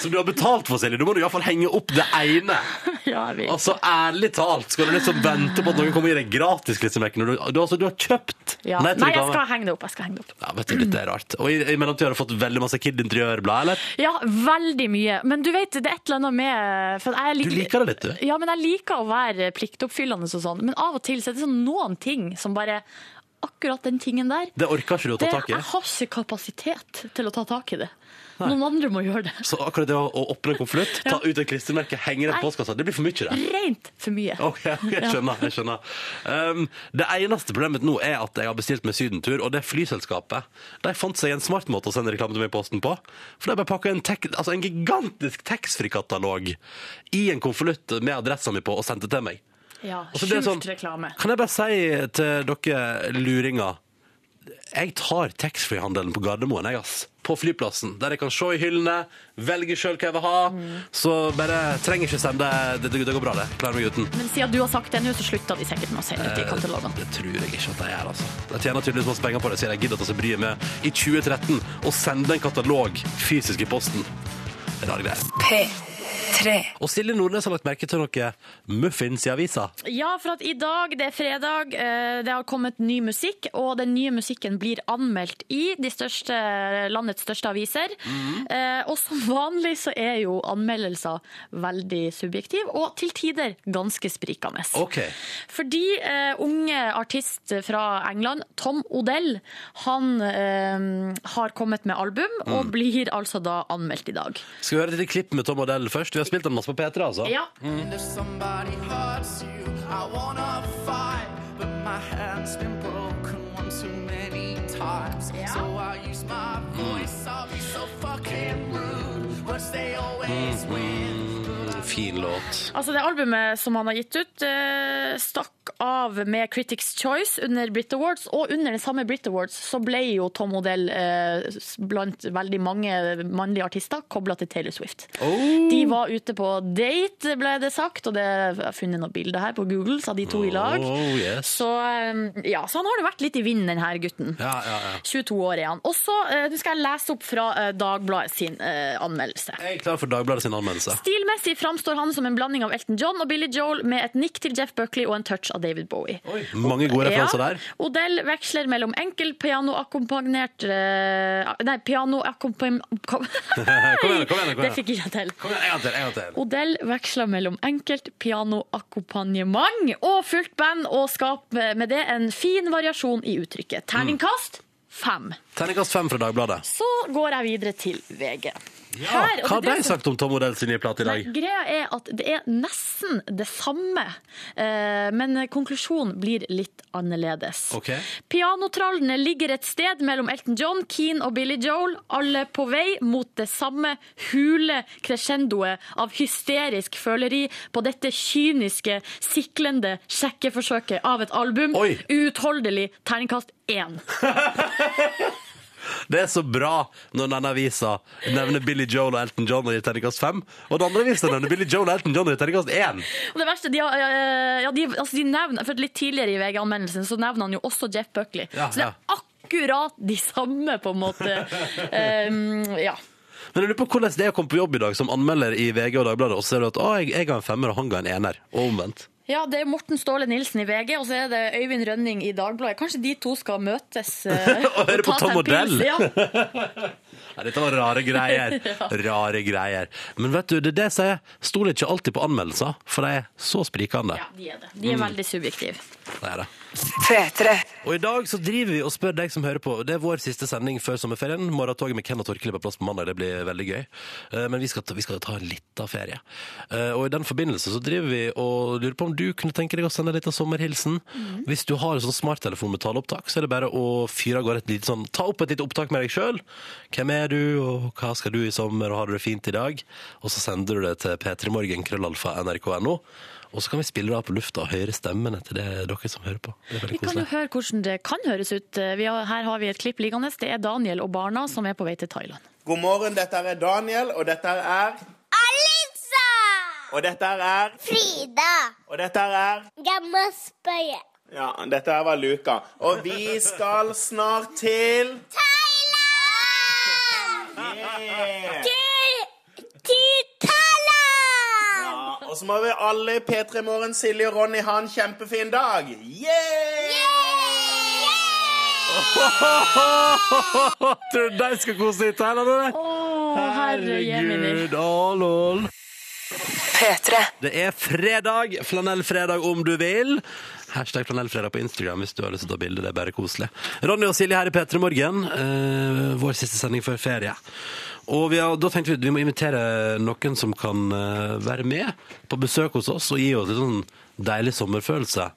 Som du har betalt for, Silje. Du må iallfall henge opp det ene. Ja, jeg vet. Altså, Ærlig talt, skal du liksom vente på at noen kommer og gir deg gratis klistremerker når du, du, altså, du har kjøpt Ja. Nei Nei, jeg skal henge det opp. Jeg skal henge det opp. Ja, vet du, Dette er rart. Og i, i mellomtida har du fått veldig masse Kid Interiørblad, eller? Ja, veldig mye. Men du vet, det er et eller annet med for jeg er Du liker det litt, du. Ja, men jeg liker å være pliktoppfyllende og sånn. Men av og til så er det sånn noen ting som bare akkurat den tingen der Det orker ikke du å ta tak i? Jeg har ikke kapasitet til å ta tak i det. Noen andre må gjøre det. Så akkurat det å, åpne en konvolutt, ta ut et klistremerke, henge det på postkassa, det blir for mye, det. Rent for mye. Ok, jeg skjønner. jeg skjønner. Um, det eneste problemet nå er at jeg har bestilt meg sydentur, og det flyselskapet de fant seg en smart måte å sende reklame til meg i posten på. For de bare pakka en, altså en gigantisk taxfree-katalog i en konvolutt med adressa mi på og sendte til meg. Ja, Skjult sånn- reklame. Kan jeg bare si til dere luringer Jeg tar taxfree-handelen på Gardermoen, jeg, ass. På flyplassen. Der jeg kan se i hyllene, velge sjøl hva jeg vil ha. Så bare trenger ikke sende det, det, det går bra, det. Klarer meg uten. Men siden du har sagt det nå, så slutter de sikkert med å sende ut de katalogene. Eh, Det tror jeg ikke at de gjør, altså. De tjener tydeligvis masse penger på det, siden jeg gidder å ta seg bryet med i 2013 å sende en katalog fysisk i posten. Rare greier. Og Silje Nordnes har lagt merke til noe muffins i avisa. Ja, for at i dag, det er fredag, eh, det har kommet ny musikk, og den nye musikken blir anmeldt i de største, landets største aviser. Mm. Og som vanlig så er jo anmeldelser veldig subjektiv, og til tider ganske sprikende. Okay. Fordi uh, unge artist fra England, Tom Odell, han uh, har kommet med album, og Mm. blir altså da anmeldt i dag. Skal vi høre et lite klipp med Tom Odell først? Vi har spilt den masse på P3, altså. Ja. Mm. if fin låt. Altså Det albumet som han har gitt ut, eh, stakk av med Critics' Choice under Brit Awards. Og under den samme Brit Awards så ble jo Tom Odell eh, blant veldig mange mannlige artister kobla til Taylor Swift. De var ute på date, ble det sagt, og det jeg har funnet noen bilder her på Google, av de to i lag. Oh, yes. Så, eh, ja, så han har jo vært litt i vinden, den her gutten. Ja, ja, ja. 22 år er han. Og så nå skal jeg lese opp fra Dagbladet sin anmeldelse. Jeg er klar for Dagbladet sin anmeldelse. Stilmessig framstår han som en blanding av Elton John og Billy Joel med et nikk til Jeff Buckley og en touch av David Bowie. Mange gode referanser Ja. der. Odell veksler mellom enkel pianoakkompagnert eh, Nei, pianoakkompagn... Kom Kom igjen, kom igjen. Det fikk ikke jeg til. Kom igjen, en gang til, en gang til. Odell veksler mellom enkelt pianoakkompagnement og fullt band, og skaper med det en fin variasjon i uttrykket. Terningkast fem. Terningkast fem fra Dagbladet. Så går jeg videre til VG. Ja, Her, hva har de sagt om Tom Odell sin nye plate i dag? Nei, greia er at det er nesten det samme, eh, men konklusjonen blir litt annerledes. Ok. Pianotrallene ligger et sted mellom Elton John, Keane og Billy Joel, alle på vei mot det samme hule crescendoet av hysterisk føleri på dette kyniske, siklende sjekkeforsøket av et album. Oi. Uutholdelig terningkast én. Det er så bra når denne avisa nevner Billy Joel og Elton John og gir terningkast fem, og den andre avisa nevner Billy Joel og Elton John og gir terningkast én. Og det verste, de, har- ja, de, altså de nevner, for Litt tidligere i VG-anmeldelsen så nevner han jo også Jeff Buckley. Ja, så det er akkurat de samme, på en måte. Um, ja. Men jeg lurer på hvordan det er å komme på jobb i dag som anmelder i VG og Dagbladet, og så ser du at å, jeg, jeg har en femmer og han ga en ener, og omvendt. Ja, det er Morten Ståle Nilsen i VG, og så er det Øyvind Rønning i Dagbladet. Kanskje de to skal møtes eh, Og høre på Tom Modell. Odell? Ja. Nei, dette var rare greier. Ja. Rare greier. Men vet du, det er det jeg sier. Stoler ikke alltid på anmeldelser, for de er så sprikende. ja, de er det. De er Mm. veldig subjektive. Det er det. Og i dag så driver vi og spør deg som hører på. Det er vår siste sending før sommerferien. Morgentoget med Ken og Torkil er på plass på mandag. Det blir veldig gøy. Eh, Men vi skal ta, vi skal ta en liten ferie. Eh, Og i den forbindelse så driver vi og lurer på om du kunne tenke deg å sende en liten sommerhilsen. Hvis du har en sånn smarttelefon med taleopptak, så er det bare å fyre av gårde et lite sånn Ta opp et lite opptak med deg sjøl. Hvem er du, og hva skal du i sommer, og har du det fint i dag? Og så sender du det til p3morgen, krøllalfa, nrk.no. Og så kan vi spille det av på lufta og høre stemmene til det dere som hører på. Vi kan jo høre hvordan det kan høres ut. Vi har, her har vi et klipp liggende. Det er Daniel og barna som er på vei til Thailand. God morgen, dette er Daniel, og dette er Alisa! Og dette er Frida! Og dette er Gamma spøye. Ja, dette her var Luka. Og vi skal snart til Yeah. Til, til Thailand! Og så må vi alle i P3 Morgen, Silje og Ronny, ha en kjempefin dag. Yeah! Tror du de skal kose seg i Thailand, eller? Å, herre jemini. Herregud, å lol. P3. Det er fredag, flanellfredag om du vil. Hashtag flanellfredag på Instagram hvis du har lyst til å ta bilde. Det er bare koselig. Ronny og Silje her i P3 Morgen. Uh, vår siste sending før ferie. Og vi har, da tenkte vi at vi må invitere noen som kan eh, være med på besøk hos oss og gi oss en sånn deilig sommerfølelse.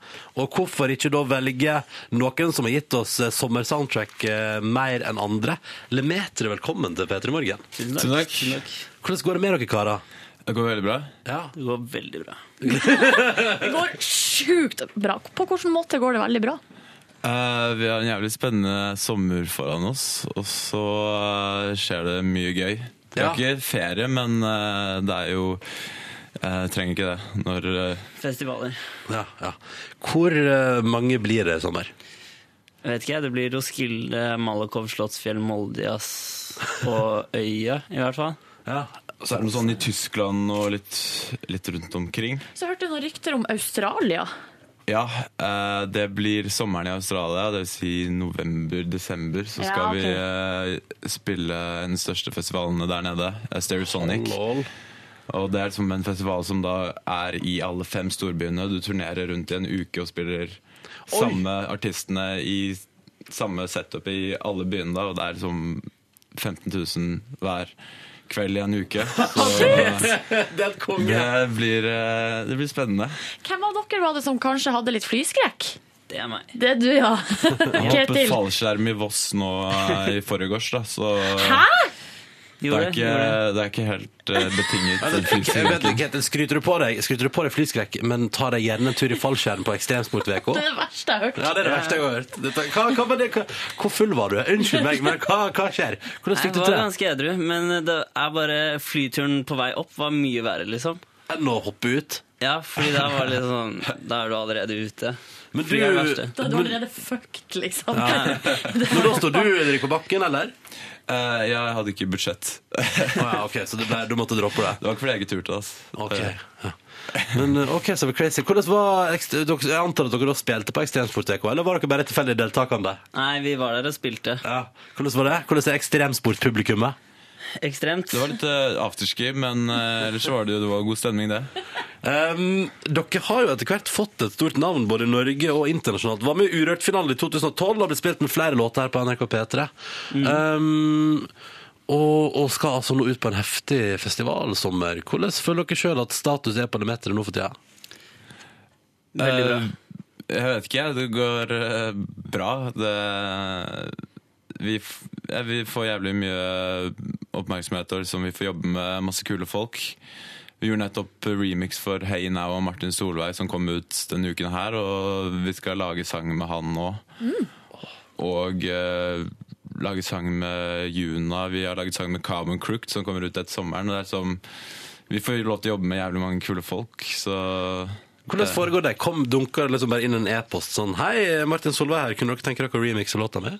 Og hvorfor ikke da velge noen som har gitt oss eh, sommersoundtrack eh, mer enn andre? Lemetre, velkommen til P3 Morgen. Tusen takk. Hvordan går det med dere, karer? Det går veldig bra. Ja. Det går veldig bra. Det går sjukt bra. På hvilken måte går det veldig bra? Eh, vi har en jævlig spennende sommer foran oss, og så eh, skjer det mye gøy. Vi har ikke ferie, men uh, det er jo Jeg trenger ikke det når Festivaler. Ja, ja. Hvor mange blir det i sommer? Jeg vet ikke, det blir Roskilde, Malakoff, Slottsfjell, Moldias og Øya, i hvert fall. Ja. Så er det noe sånn i Tyskland og litt, litt rundt omkring. Så hørte jeg noen rykter om Australia. Ja, eh, det blir sommeren i Australia, dvs. Si november-desember. Så Ja, skal vi eh, spille den største festivalen der nede, eh, Stereosonic. Og det er liksom en festival som da er i alle fem storbyene. Du turnerer rundt i en uke og spiller samme artistene i samme setup i alle byene. da, Og det er liksom 15 000 hver kveld i en uke. Så det blir, eh, det blir spennende. Hvem av dere var det som kanskje hadde litt flyskrekk? Det er meg. Det er du, ja. Jeg hoppet fallskjerm i Voss nå eh, i forgårs, da, så Hæ? Det er, ikke, det er ikke helt eh, betinget. Jeg vet ikke, Ketil, skryter du på deg Skryter du på deg flyskrekk, men tar deg gjerne en tur i fallskjerm på Ekstremsportveka? Det er det verste jeg har hørt. Ja, det er det verste jeg har hørt. Dette, hva, hva, var det, hva, hvor full var du? Unnskyld meg, men hva, hva skjer? Hvordan Jeg du var til det? ganske edru, men det er bare flyturen på vei opp var mye verre, liksom. Enn å hoppe ut? Ja, fordi da var det litt sånn Da er du allerede ute. Men du-. Da er du allerede fucked, liksom. Ja. Men da står du Erik, på bakken, eller? Uh, jeg hadde ikke budsjett. ja, ok, Så det ble, du måtte droppe det? Det var ikke fordi jeg ikke turte. Altså. Ok, ja. Men eh, ok, så crazy. Hvordan var Jeg antar at dere da spilte på Ekstremsportveka, eller var dere bare tilfeldig deltakende? Nei, vi var der og spilte. Ja. Hvordan var det? Hvordan er ekstremsportpublikummet? Ekstremt. Det var litt uh, afterski, men uh, ellers var det, jo- det var god stemning, det. Um, dere har jo etter hvert fått et stort navn både i Norge og internasjonalt. Var med i Urørt-finalen i 2012 og ble spilt med flere låter her på NRK P3. Um, og, og skal altså nå ut på en heftig festivalsommer. Hvordan føler dere sjøl at status er på det meteret nå for tida? Veldig bra. Eh, jeg vet ikke, jeg. Det går bra. Det vi, vi får jævlig mye oppmerksomhet, og liksom vi får jobbe med masse kule folk. Vi gjorde nettopp remix for Hey Now og Martin Solveig som kom ut denne uken her, og vi skal lage sang med han nå. Og eh, lage sang med Juna. Vi har laget sang med Carbon Crooked som kommer ut etter sommeren. Og det er som, vi får lov til å jobbe med jævlig mange kule folk, så Hvordan foregår det? Kom Dunker liksom bare inn en e-post sånn Hei, Martin Solveig her, kunne dere tenke dere å remixe låta mi?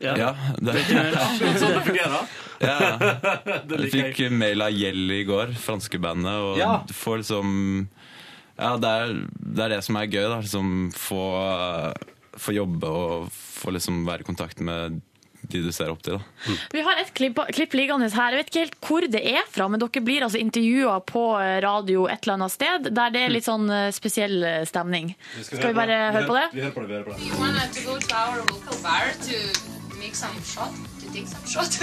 Ja, det, Sånn det fungerer? Ja. Jeg fikk mail av Gjell i går, franske bandet, og Ja. du får liksom Ja, det er, det er det som er gøy, da. Liksom få, få jobbe og få liksom være i kontakt med de du ser opp til, da. Vi har et klipp, klipp liggende her. Jeg vet ikke helt hvor det er fra, men dere blir altså intervjua på radio et eller annet sted der det er litt sånn spesiell spesiell eh, stemning. Skal vi bare høre på det? Vi hører på det. vi hører på det. Make some shot, to take some shot.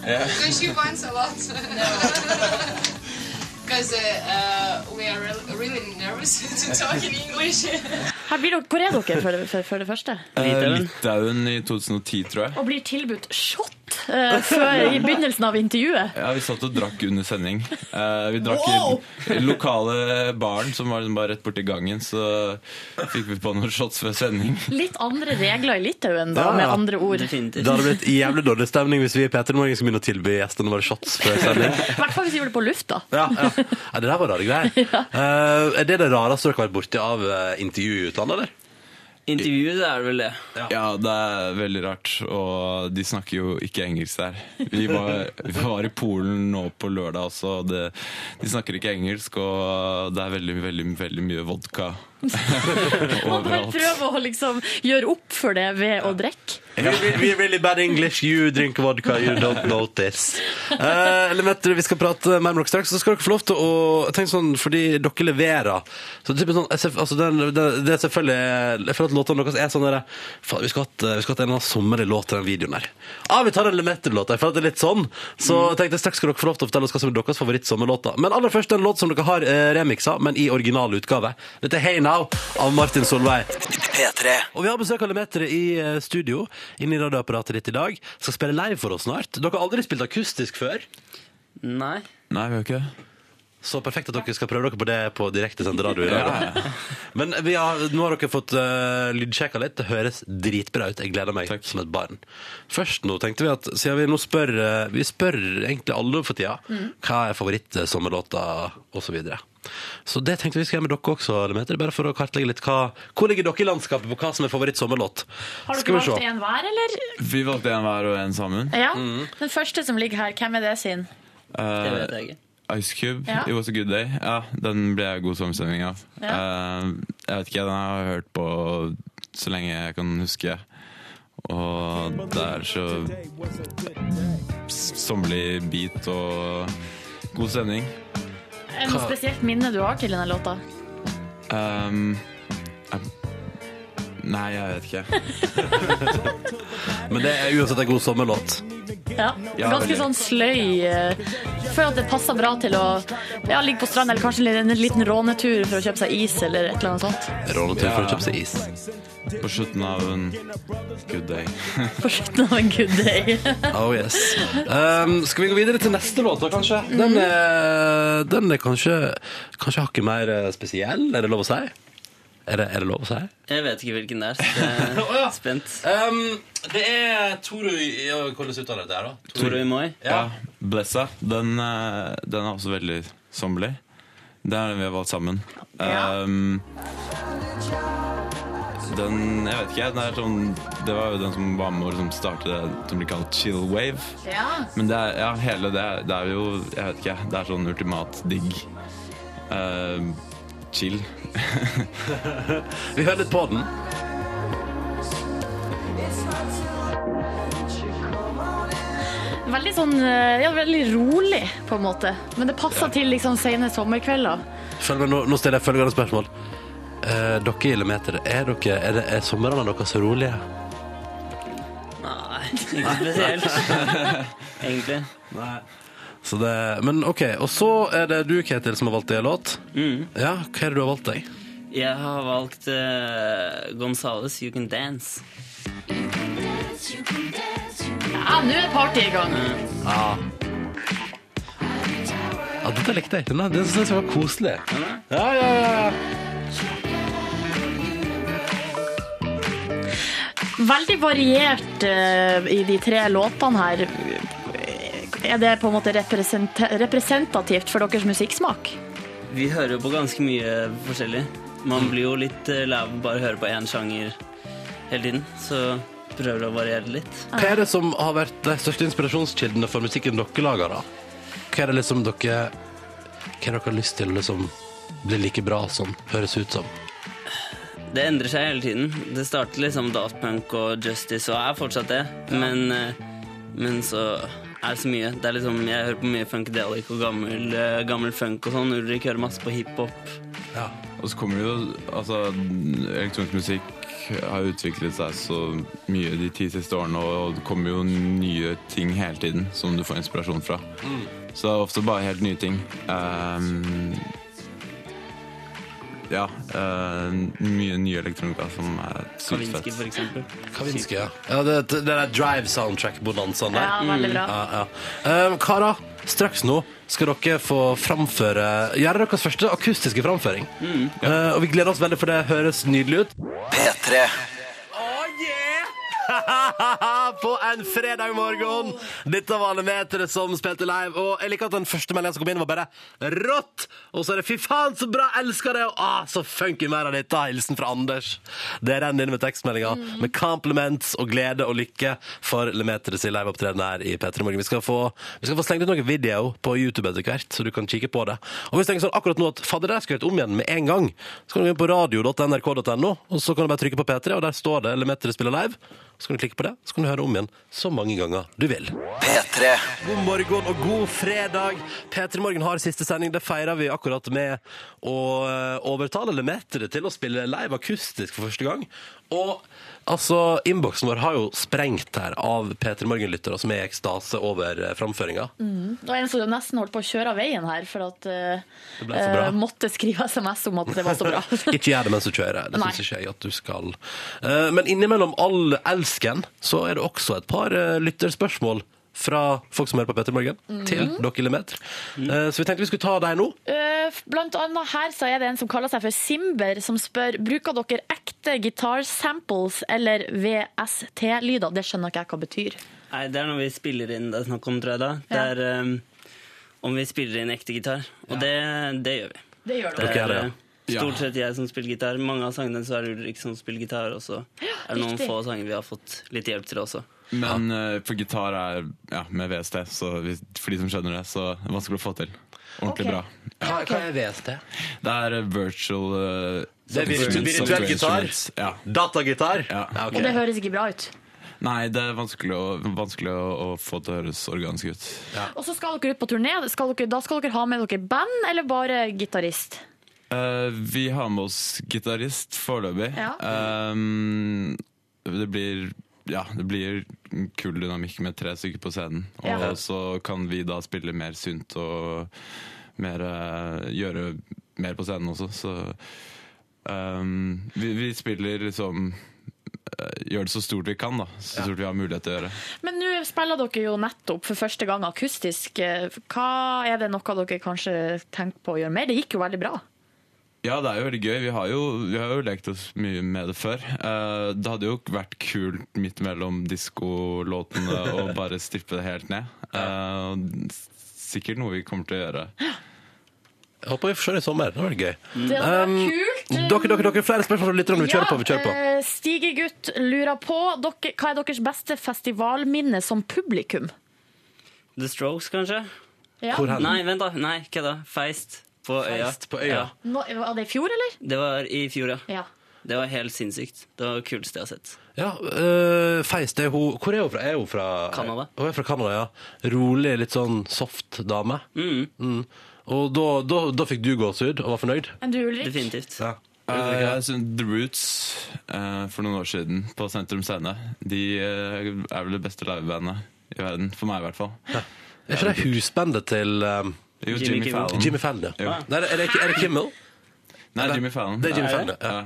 Because she wants a lot. Because uh, uh, we are re- really nervous to talk in English. Her blir dere, hvor er dere for, for, for det første? Litauen. Litauen i 2010, tror jeg. Og blir tilbudt shot eh, før, i begynnelsen av intervjuet. Ja, Vi satt og drakk under sending. Uh, vi drakk Wow! i lokale baren, som var liksom bare rett borti gangen. Så fikk vi på noen shots før sending. Litt andre regler i Litauen, da, Ja, med andre ord. Det hadde blitt jævlig dårlig stemning hvis vi i Peter Morgen skulle begynne å tilby gjestene våre shots før sending. I hvert fall hvis vi gjorde det på lufta. Ja, ja. ja, det der var rare greier. Uh, er det det rareste dere har vært borti av uh, intervju i utlandet, eller? Intervju, det er vel det. Ja, det er veldig rart. Og de snakker jo ikke engelsk der. Vi var, vi var i Polen nå på lørdag også, og det, de snakker ikke engelsk, og det er veldig, veldig, veldig mye vodka Man bare prøver å liksom gjøre opp for det ved å drikke. We, we, we really bad English, you drink vodka, you don't notice. Uh, du, vi skal prate mer med dere straks. Så skal dere få lov til å tenke sånn, fordi dere leverer. Så det, er sånn, altså, den, det, det er selvfølgelig Jeg føler at låtene deres er sånn der, faen, vi, skal hatt- vi skal hatt en eller annen sommerlig låt til den videoen her. Ah, vi tar en Lemeter-låt. Jeg føler at det er litt sånn. Så jeg tenkte straks skal dere få lov til å fortelle oss hva som er deres favoritt-sommerlåter. Men aller først en låt som dere har eh, remiksa, men i original utgave. Dette er Hey Now av Martin Solveig. Og vi har besøk av Lemetere i eh, studio inne i radioapparatet ditt i dag. Skal spille live for oss snart. Dere har aldri spilt akustisk før? Nei. Nei, vi har ikke. Så perfekt at dere skal prøve dere på det på direktesendt radio i dag. Ja. Men vi har, nå har dere fått uh, lydsjekka litt. Det høres dritbra ut. Jeg gleder meg som et barn. Først nå tenkte vi at siden vi nå spør uh, Vi spør egentlig alle for tida Mm. hva er favorittsommerlåta osv. Så, det tenkte vi skal gjøre med dere også, Lemeter, bare for å kartlegge litt hva Hvor ligger dere i landskapet på hva som er favorittsommerlåt? Har Skal dere vi valgt én en hver, eller? Vi valgte en hver og en sammen. Ja. Den første som ligger her, hvem er det sin? Det vet jeg ikke. Ice Cube, Ja. It Was A Good Day. Ja, Den ble jeg god sommerstemning av. Ja. Uh, jeg vet ikke, den har jeg hørt på så lenge jeg kan huske. Og det er så sommerlig beat og god stemning. Det spesielt minne du har til denne låta? Um, jeg- nei, jeg vet ikke. Men det er uansett en god sommerlåt. Ja. Ganske sånn sløy. eh, føler at det passer bra til å ja, ligge på stranda, eller kanskje en liten rånetur for å kjøpe seg is, eller et eller annet sånt. Rånetur for å kjøpe seg is. På slutten av en good day. På slutten av en good day. Oh yes. Um, skal vi gå videre til neste låt, da, kanskje? Den er, den er kanskje, kanskje hakket mer eh, spesiell, er det lov å si? Er det, er det lov å si? Jeg vet ikke hvilken det er. Så jeg er spent. Um, det er Toru ja, Hvordan uttaler det der, da? Toru Moi. Ja. Blessa. Den, eh, den er også veldig sommerlig. Det er den vi har valgt sammen. Um, den Jeg vet ikke, den er sånn Det var jo den som var med å liksom starte det som blir kalt chill wave. Ja. Men det er, ja, hele det, det er jo Jeg vet ikke, det er sånn ultimat digg. Uh, chill. Vi hører litt på den. Veldig sånn eh, Ja, veldig rolig, på en måte. Men det passer til liksom sene sommerkvelder. Følg med, nå, nå stiller jeg følgende spørsmål. Eh, dere i Lemeter, er, dere, er, det, er somrene deres så rolige? Nei, ikke spesielt. Egentlig. Nei. Så det, men OK. Og så er det du, Ketil, som har valgt det låt. låt. Ja, hva er det du har valgt deg? Jeg har valgt uh, Gonzales You Can Dance. Ja, nå er party i gang. Ja. ja dette likte jeg. Den, den synes jeg var koselig. Ja, ja, ja. Veldig variert uh, i de tre låtene her. Er det på en måte represent representativt for deres musikksmak? Vi hører jo på ganske mye forskjellig. Man blir jo litt lav lei av å bare høre på én sjanger hele tiden. Så prøver å variere litt. Hva er det som har vært de største inspirasjonskildene for musikken dere lager, da? Hva er det liksom dere Hva er det dere har lyst til å liksom bli like bra som? Høres ut som? Det endrer seg hele tiden. Det startet liksom Daft Punk og Justice og er fortsatt det. Men, eh, men så er så mye. Det er liksom, jeg hører på mye funkadelic og gammel, eh, gammel funk og sånn. Ulrik hører masse på hiphop. Og så kommer jo Altså, elektronisk musikk har utviklet seg så mye de ti siste årene, og det kommer jo nye ting hele tiden som du får inspirasjon fra. Mm. Så det er ofte bare helt nye ting. Ehm, ja. Uh, mye nye elektronika som er sykt Kavinsky, fett. for eksempel. Kavinsky, ja. ja det, det der Drive Soundtrack-bonanzaen der. Ja, veldig bra. Ja, ja. Um, karer, straks nå skal dere få framføre Gjøre deres første akustiske framføring. Uh, og vi gleder oss veldig, for det høres nydelig ut. P3. På en fredag morgen! Dette var Lemetere som spilte live. Og jeg liker at den første meldingen som kom inn, var bare rått! Og så er det 'fy faen, så bra, elsker det', og ah, så funky mer av dette. Hilsen fra Anders. Det renner inn med tekstmeldinger med compliments og glede og lykke for Lemetere sin liveopptreden her i P3 Morgen. Vi skal få, vi skal få slengt ut noen video på YouTube etter hvert, så du kan kikke på det. Og hvis du tenker sånn akkurat nå at fader, det skal jeg om igjen med en gang, så kan du gå inn på radio.nrk.no, og så kan du bare trykke på P3, og der står det Lemetere spiller live. Så kan du klikke på det, så kan du høre om igjen så mange ganger du vil. P3. God morgen og god fredag. P3 Morgen har siste sending. Det feirer vi akkurat med å eh, overtale Lemetere til å spille live akustisk for første gang. Og altså, innboksen vår har jo sprengt her av P3 Morgen-lyttere som er i ekstase over eh, framføringa. Mm. Var en som nesten holdt på å kjøre av veien her for at eh, Det ble så bra. eh, måtte skrive SMS om at det var så bra. ikke gjør det mens du kjører. Det Nei. syns ikke jeg at du skal. Eh, Men innimellom all elsken så er det også et par eh, lytterspørsmål fra folk som hører på Petter Morgen, mm. til dere Lemeter. Eh, Så vi tenkte vi skulle ta deg nå. Eh, Blant annet her så er det en som kaller seg for Simber, som spør bruker dere ekte gitarsamples eller VST-lyder. Det skjønner ikke jeg hva det betyr. Nei, det er når vi spiller inn det er snakk om, tror jeg da. Det Ja. er um, om vi spiller inn ekte gitar. Og det, det gjør vi. Det gjør Det dere. er det, eh, stort sett jeg som spiller gitar. Mange av sangene så er det Ulrik som spiller gitar, og så er det noen riktig. få sanger vi har fått litt hjelp til også. Men eh, for gitar er ja, med VST, så for de som skjønner det, så er det vanskelig å få til. Ordentlig okay. bra. Hva, hva er VST? Det er eh, virtual uh, Det er virtuell gitar? Ja. Datagitar? Ja. Og det høres ikke bra ut. Nei, det er vanskelig, å, vanskelig å, å få til å høres organisk ut. Og så skal dere ut på turné. Skal dere, da skal dere ha med dere band eller bare gitarist? Uh, vi har med oss gitarist foreløpig. Ja. Um, det blir ja, det blir kul dynamikk med tre stykker på scenen. Og Ja. så kan vi da spille mer synt og mer, eh, gjøre mer på scenen også. Så um, vi, vi spiller liksom eh, Gjør det så stort vi kan, da. Så stort vi har mulighet til å gjøre. Men nå spiller dere jo nettopp for første gang akustisk. Hva Er det noe dere kanskje tenker på å gjøre mer? Det gikk jo veldig bra. Ja, det er jo veldig gøy. Vi har jo, vi har jo lekt oss mye med det før. Uh, det hadde jo vært kult midt mellom diskolåtene å bare strippe det helt ned. Uh, sikkert noe vi kommer til å gjøre. Jeg håper vi får se det i sommer. Det var gøy. Det hadde vært Um, kult. Dere, dere, dere, flere spørsmål fra lytterne. Vi kjører på. vi kjører på. eh, Stigegutt lurer på dere, hva er deres beste festivalminne som publikum? The Strokes, kanskje? Ja. Hvor hen? Nei, vent da. Nei, hva da? Feist på øya. Fest på øya. Nå, var det i fjor, eller? Det var i fjor, ja. Ja. Det var helt sinnssykt. Det var det kuleste jeg har sett. Ja, øh, Feist, er hun Hvor er hun fra? Er hun fra Canada. Hun er fra Canada, ja. Rolig, litt sånn soft dame. Mm. Og da, da, da fikk du gåsehud og var fornøyd? Enn du, Ulrik? Definitivt. Ja. Uh, jeg synes The Roots uh, for noen år siden på Sentrum Scene De uh, er vel det beste livebandet i verden. For meg, i hvert fall. Er ikke det husbandet til Jo, Jimmy Jimmy Fallon. Jimmy Fallon, Jo. ja. Nei, er, det, er det Kimmel? Nei, Jimmy Fallon. Det er Jimmy Ja. Fallon, ja.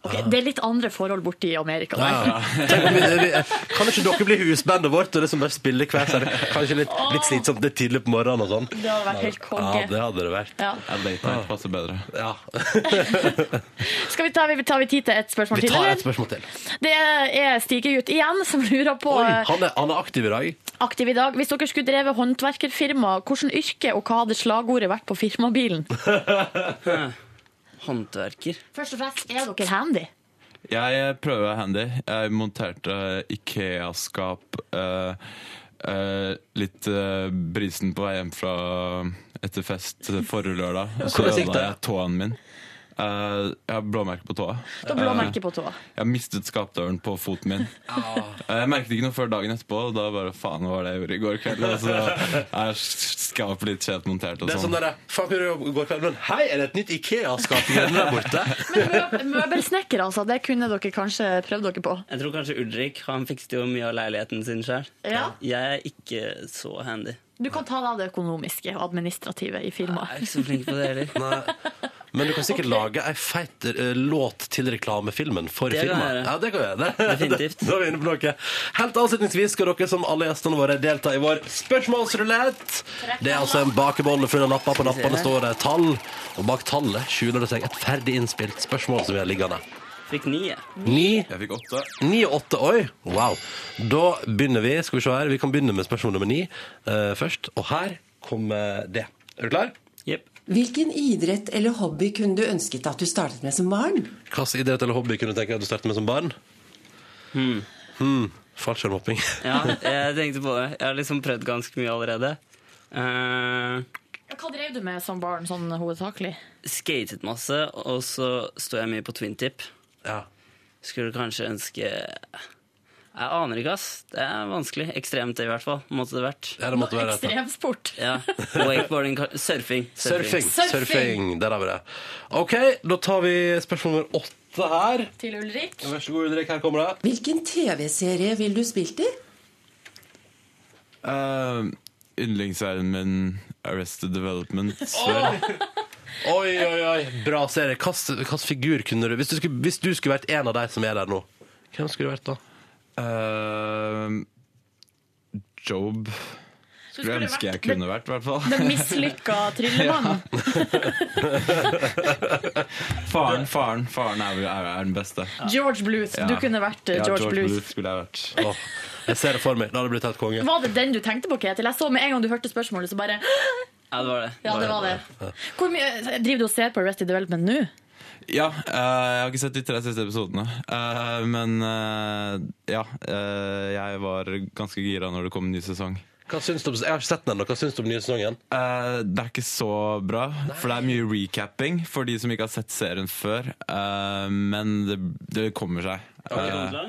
Ok, det er litt andre forhold borti Amerika. Ja, ja. Om vi, vi, kan ikke dere bli husbandet vårt og liksom bare spille hver så er det Kanskje litt, litt slitsomt litt tidlig på morgenen og sånn? Det hadde vært helt konge. Ja, det hadde det vært. Ja. Late Night passer bedre. Ja. Skal vi ta, vi tar vi tid til et spørsmål Vi til, tar et spørsmål til. Det er Stigegutt igjen som lurer på Oi, han er, han er aktiv i dag. aktiv i dag. Hvis dere skulle drevet håndverkerfirma, hvilket yrke og hva hadde slagordet vært på firmabilen? Håndverker. Først og fremst, er dere handy? Jeg prøver å være handy. Jeg monterte Ikea-skap eh, eh, litt eh, brisen på vei hjem fra etter fest forrige lørdag. Så ødela jeg tåen min. Eh, jeg har blåmerke på tåa. Du har blåmerke Eh, på tåa. Jeg har mistet skapdøren på foten min. Eh, Jeg merket ikke noe før dagen etterpå, og da bare faen, hva var det jeg gjorde i går kveld? Og så er skapet litt skjevt montert og Det er sånn sånn. der, faen, hva gjorde du i går kveld? Men hei, er det et nytt Ikea-skap i hjørnet der borte? Mø- Møbelsnekker, altså. Det kunne dere kanskje prøvd dere på. Jeg tror kanskje Ulrik han fikset jo mye av leiligheten sin sjøl. Ja. Jeg er ikke så handy. Du kan ta deg av det økonomiske og administrative i firmaet. Jeg er ikke så flink på det heller. Nei. Men du kan sikkert lage ei feit eh, låt til reklamefilmen for Det kan jeg gjøre. Ja, det kan jeg gjøre. Definitivt. Da er vi inne på noe. Helt avslutningsvis skal dere som alle gjestene våre delta i vår spørsmålsrulett. Det er altså en bakebolle full av lapper. På lappene står det tall, og bak tallet skjuler det seg et ferdig innspilt spørsmål som vi har liggende. Fikk ni, jeg. Ni, Jeg fikk åtte. ni og åtte, oi, wow. Da begynner vi, skal vi se her, vi kan begynne med spørsmål nummer ni eh, først. Og her kommer det. Er du klar? Hvilken idrett eller hobby kunne du ønsket at du startet med som barn? Hvilken idrett eller hobby kunne du tenke deg at du startet med som barn? Hmm. Hmm, fallskjermhopping. Ja, jeg tenkte på det. Jeg har liksom prøvd ganske mye allerede. Uh... Hva drev du med som barn, sånn hovedsakelig? skatet masse, og så sto jeg mye på twin tip. Ja. Skulle kanskje ønske Jeg aner ikke, ass. Det er vanskelig. Ekstremt i hvert fall. Måtte det vært. Ja, det måtte være det. Ekstremsport. Ja. Wakeboarding, surfing. surfing. Surfing. Surfing. Der har vi det. OK, da tar vi spørsmål nummer åtte her. Til Ulrik. Vær så god, Ulrik. Her kommer det. Hvilken TV-serie vil du spilt i? Uh, Yndlingsserien min Arrested Development. Oh! Oi, oi, oi. Bra serie. Hvilken figur kunne du hvis, du skulle, hvis du skulle vært en av de som er der nå, hvem skulle du vært da? Eh, Job skulle jeg ønske jeg kunne vært, i hvert fall. Den mislykka tryllemannen. Faren, faren, faren er, er, er den beste. George Bluth. Du kunne vært eh, ja, George Bluth. skulle jeg vært. Oh, jeg ser det for meg. Da hadde det blitt helt konge. Var det den du tenkte på, Ketil? Jeg så med en gang du hørte spørsmålet, så bare Ja, det var det. Ja, det var det. Hvor mye Driver du og ser på Arrested Development nå? Ja, Uh, jeg har ikke sett de tre siste episodene. Uh, men uh, ja, eh, jeg var ganske gira når det kom en ny sesong. Hva syns du om, jeg har ikke sett den ennå. Hva syns du om den nye sesongen? Uh, det er ikke så bra, for det er mye recapping for de som ikke har sett serien før. Uh, men det, det kommer seg. Eh, Nei,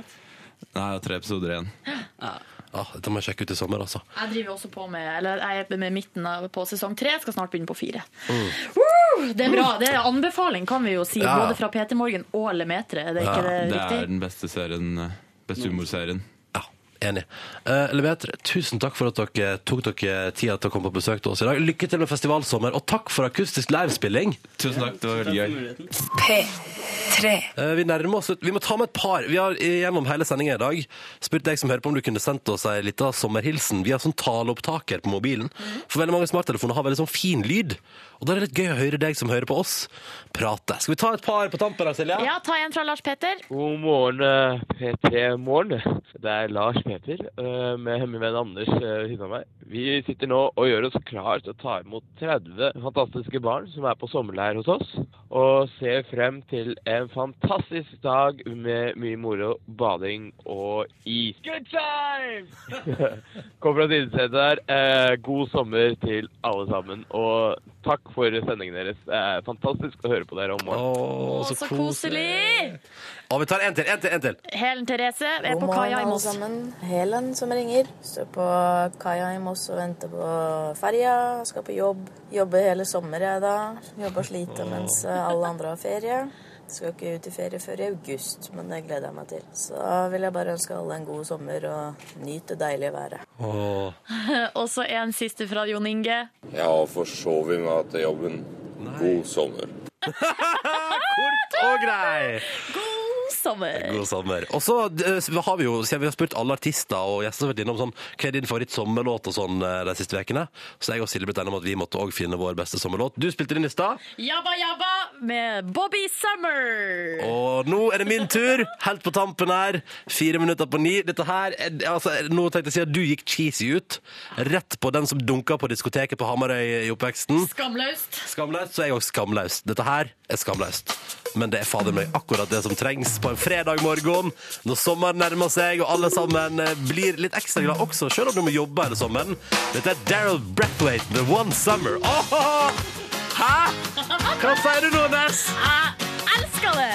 det har tre episoder igjen. Ah, dette må jeg sjekke ut i sommer, altså. Jeg driver også på med Eller jeg er med midten av, på sesong tre, skal snart begynne på fire. Mm. Uh, Det er bra. Det er anbefaling, kan vi jo si. Ja. Både fra PT Morgen og Lemetre. Er det Ja, ikke det det riktig? er den beste serien. Beste humorserien. Enig. Uh, Lemetre, tusen takk for at dere tok dere tida til å komme på besøk til oss i dag. Lykke til med festivalsommer, og takk for akustisk livespilling. Tusen takk, det var veldig gøy. P3. Uh, Vi nærmer oss ut. Vi må ta med et par. Vi har gjennom hele sendinga i dag spurt deg som hører på om du kunne sendt oss ei lita sommerhilsen Vi har sånn taleopptaker på mobilen. For veldig mange smarttelefoner har veldig sånn fin lyd. Og da er det litt gøy å høre deg som hører på oss, prate. Skal vi ta et par på tampen da, Silje? Ja, ta en fra Lars Peter. God morgen, eh, P3 Morgen. Det er Lars Peter eh, med hemmeligvenn Anders ved siden av meg. Vi sitter nå og gjør oss klar til å ta imot 30 fantastiske barn som er på sommerleir hos oss, og ser frem til en fantastisk dag med mye moro, bading og is. Good time! Kom fra sidesetet der. Eh, god sommer til alle sammen, og takk for sendingen deres. Det er fantastisk å høre på dere om morgenen. Å, så koselig! Og vi tar en til, en til, en til. Helen Therese er God på kaia i alle Moss. sammen. Helen som ringer. Står på kaia i Moss og venter på ferja. Skal på jobb. Jobber hele sommeren, jeg da. Jobber og sliter mens alle andre har ferie. Skal ikke ut i ferie før i august, men det gleder jeg meg til. Så da vil jeg bare ønske alle en god sommer og nyte det deilige været. Og så en siste fra Jon Inge. Ja, for så forsovet meg til jobben. God sommer. Kort og grei. God sommer. God sommer. Og så eh, har vi jo, vi har spurt alle artister og gjester har vært innom sånn, hva er din favorittsommerlåt og sånn eh, de siste ukene, så jeg og Silje blitt enige om at vi måtte også finne vår beste sommerlåt. Du spilte den i stad, Jabba Jabba med Bobby Summer. og nå er det min tur. Helt på tampen her. Fire minutter på ni. Dette her, er- altså, nå tenkte jeg å si at du gikk cheesy ut. Rett på den som dunka på diskoteket på Hamarøy i oppveksten. Skamløst. Skamløst, så er jeg også skamløst. Dette her er skamløst. Men det er fader meg akkurat det som trengs på en fredag morgen, når sommeren nærmer seg og alle sammen eh, blir litt ekstra glad også, selv om du må jobbe hele sommeren. Dette er Daryl Brathwaite med One Summer. Åh! Hæ? Hva sier du nå, Ness? Jeg elsker det!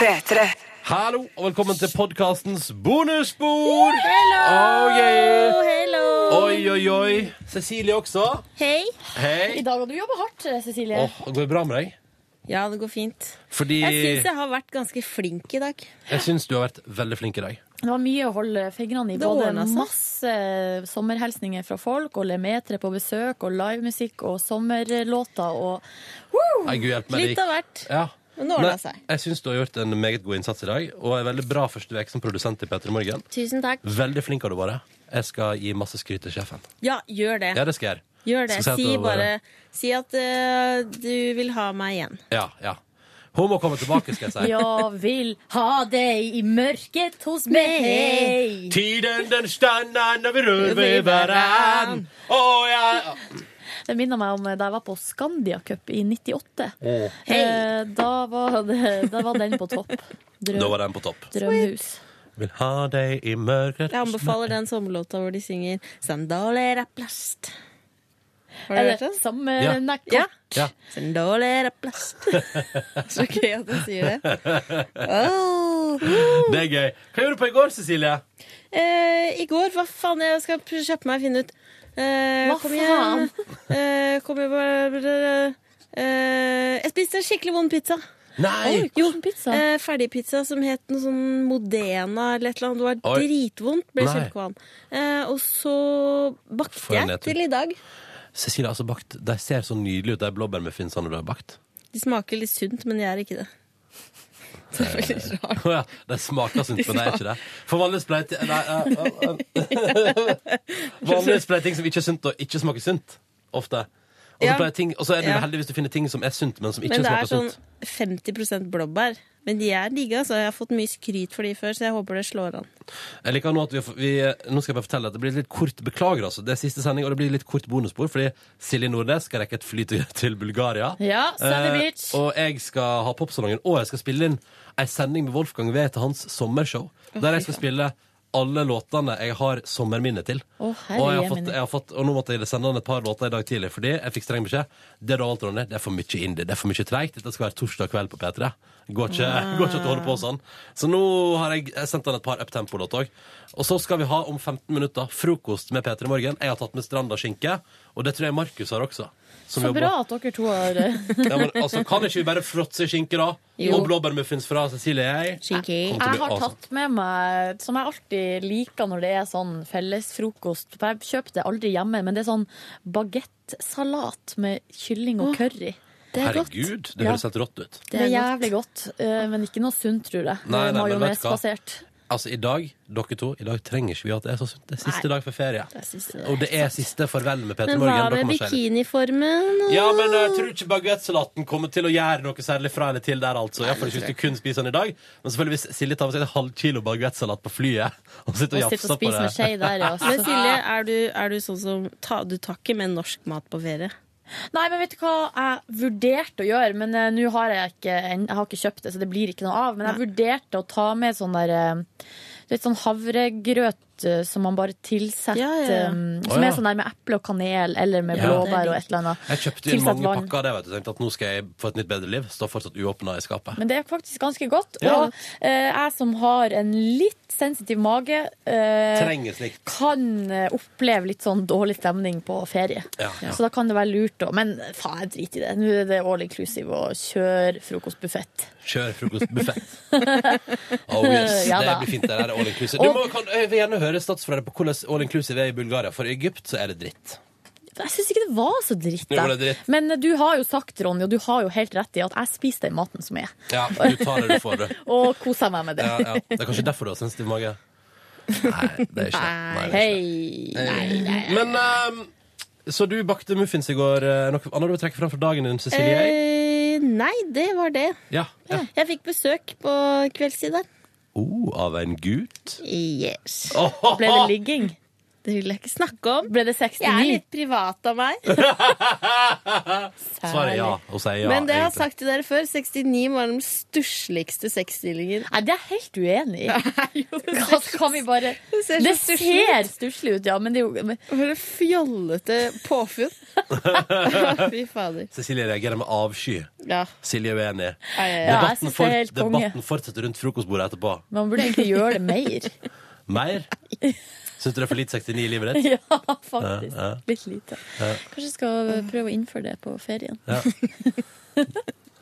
3-3. Hallo, og velkommen til podkastens bonusspor. Hello! Oh, yeah. Hello! Oi, oi, oi. Cecilie også. Hei. Hei. I dag har du jobba hardt, Cecilie. Oh, går det bra med deg? Ja, det går fint. Fordi Jeg syns jeg har vært ganske flink i dag. Jeg syns du har vært veldig flink i dag. Det var mye å holde fingrene i. Det Både masse sommerhilsninger fra folk, og Lemetre på besøk, og livemusikk og sommerlåter og Woo! Nei, Gud hjelp meg. Litt av hvert. Ja. Men det seg. Jeg syns du har gjort en meget god innsats i dag, og er veldig bra første uke som produsent i P3 Morgen. Tusen takk. Veldig flink har du vært. Jeg skal gi masse skryt til sjefen. Ja, gjør det. Ja, det skal jeg gjøre. Gjør det. Skal si at bare Si at eh, du vil ha meg igjen. Ja, ja. Hun må komme tilbake, skal jeg si. Jeg vil ha deg i mørket hos meg. Tiden den stannar når vi røver hverandre. Oh, ja. Det minner meg om da jeg var på Scandia Cup i 98. Åh. Eh, Da var, det, da var den på topp. Drøm, Da var den på topp. Drømhus. Vil ha deg i mørket Jeg anbefaler den sommerlåta hvor de synger 'Sandaler er plast'. Har du Er hørt det den? Sommeren Ja. kort, Ja. Ja. Sen dårlig er det plass. Så gøy at du sier det. Åh. Det er gøy. Hva gjorde du på i går, Cecilie? Eh, I går, hva faen, jeg skal kjøpe kjappe meg og finne ut. Eh, Hva kom igjen. Eh, kom igjen bare, eh, Jeg spiste en skikkelig vond pizza. Nei! jo, eh, Ferdigpizza som het noe sånn Modena eller et eller annet. Det var Oi. dritvondt. Ble Nei. kjempekvalm. Eh, og så bakte For en jeg nedtur. til i dag. Cecilie har altså bakt De ser så nydelige ut, de blåbærmuffinsene du har bakt. De smaker litt sunt, men de er ikke det. Det er veldig rart. Oh, ja, de smaker sunt, men de er ikke det. For vanligvis pleier Nei, uh, uh, Vanligvis pleier ting som ikke er sunt, og ikke smaker sunt. Ofte. Og så Ja. er du Ja. heldig hvis du finner ting som er sunt, men som ikke Men det er sånn sunt. 50 blåbær. Men de er digge, altså. Jeg har fått mye skryt for de før, så jeg håper det slår an. Jeg liker Nå at vi, vi Nå skal jeg bare fortelle at det blir litt kort Beklager, altså. Det er siste sending, og det blir litt kort bonusspor, fordi Silje Nordnes skal rekke et fly til, Bulgaria. Ja, Eh, Beach. og jeg skal ha popsalongen, og jeg skal spille inn ei sending med Wolfgang V til hans sommershow. Der jeg skal spille alle låtene jeg har sommerminne til. Å, herre og, jeg har fått, jeg har fått, og nå måtte jeg sende han et par låter i dag tidlig, fordi jeg fikk streng beskjed. Det du har valgt, Ronny, det er for mye indie. Det er for mye treigt. Dette skal være torsdag kveld på P3. Går ikke, Ah. går ikke at du holder på sånn. Så nå har jeg sendt han et par uptempo-låter òg. Og så skal vi ha om 15 minutter frokost med P3 Morgen. Jeg har tatt med Stranda skinke, og det tror jeg Markus har også. Som Så jobber- bra at dere to har ja, men, altså, kan ikke vi bare fråtse skinke, da? Jo. Og blåbærmuffins fra Cecilie jeg. Jeg har awesome. tatt med meg, som jeg alltid liker når det er sånn fellesfrokost For jeg kjøper det aldri hjemme, men det er sånn bagettsalat med kylling og curry. Det er. Herregud, det Ja. høres helt rått ut. Det er jævlig godt, eh, men ikke noe sunt, tror jeg. Nei, nei? Majonesbasert. Altså, i dag, dere to, i dag trenger ikke vi at det er så sunt. Det er siste Nei. dag for ferie. Det siste, det Og det er siste farvel med Peter Men hva med bikiniformen? og- Ja, men jeg tror ikke baguettsalaten kommer til å gjøre noe særlig fra eller til der, altså. Iallfall ikke hvis du kun spiser den i dag. Men selvfølgelig hvis Silje tar med seg en halv kilo baguettsalat på flyet og sitter og Og jafser på det. Men Silje, er du, er du sånn som ta, Du tar ikke med norsk mat på ferie? Nei, men vet du hva jeg vurderte å gjøre, men uh, nå har jeg ikke Jeg har ikke kjøpt det, så det blir ikke noe av. Men jeg vurderte å ta med sånn der uh, Litt sånn havregrøt eh, som man bare tilsetter. Ja, ja, ja. eh, Som er sånn der med eple og kanel eller med Ja. blåbær og et eller annet. Jeg kjøpte inn mange vann. pakker av det. vet du Tenkte at nå skal jeg få et nytt bedre liv. Står fortsatt uåpna i skapet. Men det er faktisk ganske godt. Ja. Og eh, jeg som har en litt sensitiv mage, eh, slikt. kan eh, oppleve litt sånn dårlig stemning på ferie. Så da kan det være lurt å Men faen, jeg driter i det. Nå er det all inclusive og kjør frokostbuffett. Kjør frokostbuffett. Oh yes, Ja det blir fint. det er all inclusive. Du må, kan, jeg vil gjerne høre stats fra deg på hvordan all inclusive er i Bulgaria. For i Egypt så er det dritt. Jeg syns ikke det var så dritt. Det var det dritt. Men eh, du har jo sagt, Ronny, og du har jo helt rett i at jeg spiser den maten som er. Ja, du tar det du får, du. Og koser meg med det. Ja, ja. Det er kanskje derfor du har sensitiv mage? Nei, det er ikke. Nei, det er Hei. Nei, nei. Men ehm, Så du bakte muffins i går. Eh, Noe annet du vil trekke fram fra dagen din, Cecilie? Eh, nei, det var det. ja. ja. Jeg fikk besøk på kveldstid der. Oh, av en gutt? Yes. Ble det ligging? Det vil jeg ikke snakke om. Ble det 69? Jeg er litt privat av meg. Svaret er ja. Hun sier ja. Men det jeg har egentlig. sagt til dere før, 69 var den stussligste sexstillingen. Nei, det er jeg helt uenig i. Hva kan vi bare Det ser, Det stusslig ser ut. stusslig ut, ja, men det er jo men- For et fjollete påfunn. Fy fader. Cecilie reagerer med avsky. Ja. Silje er uenig. Ja, ja, ja. Ja, jeg Debatten, konge. debatten fortsetter rundt frokostbordet etterpå. Man burde egentlig gjøre det mer. Mer? Syns du det er for lite 69 i livet ditt? Ja, faktisk. Ja, ja. Litt lite. Ja. Kanskje skal prøve å innføre det på ferien. Ja.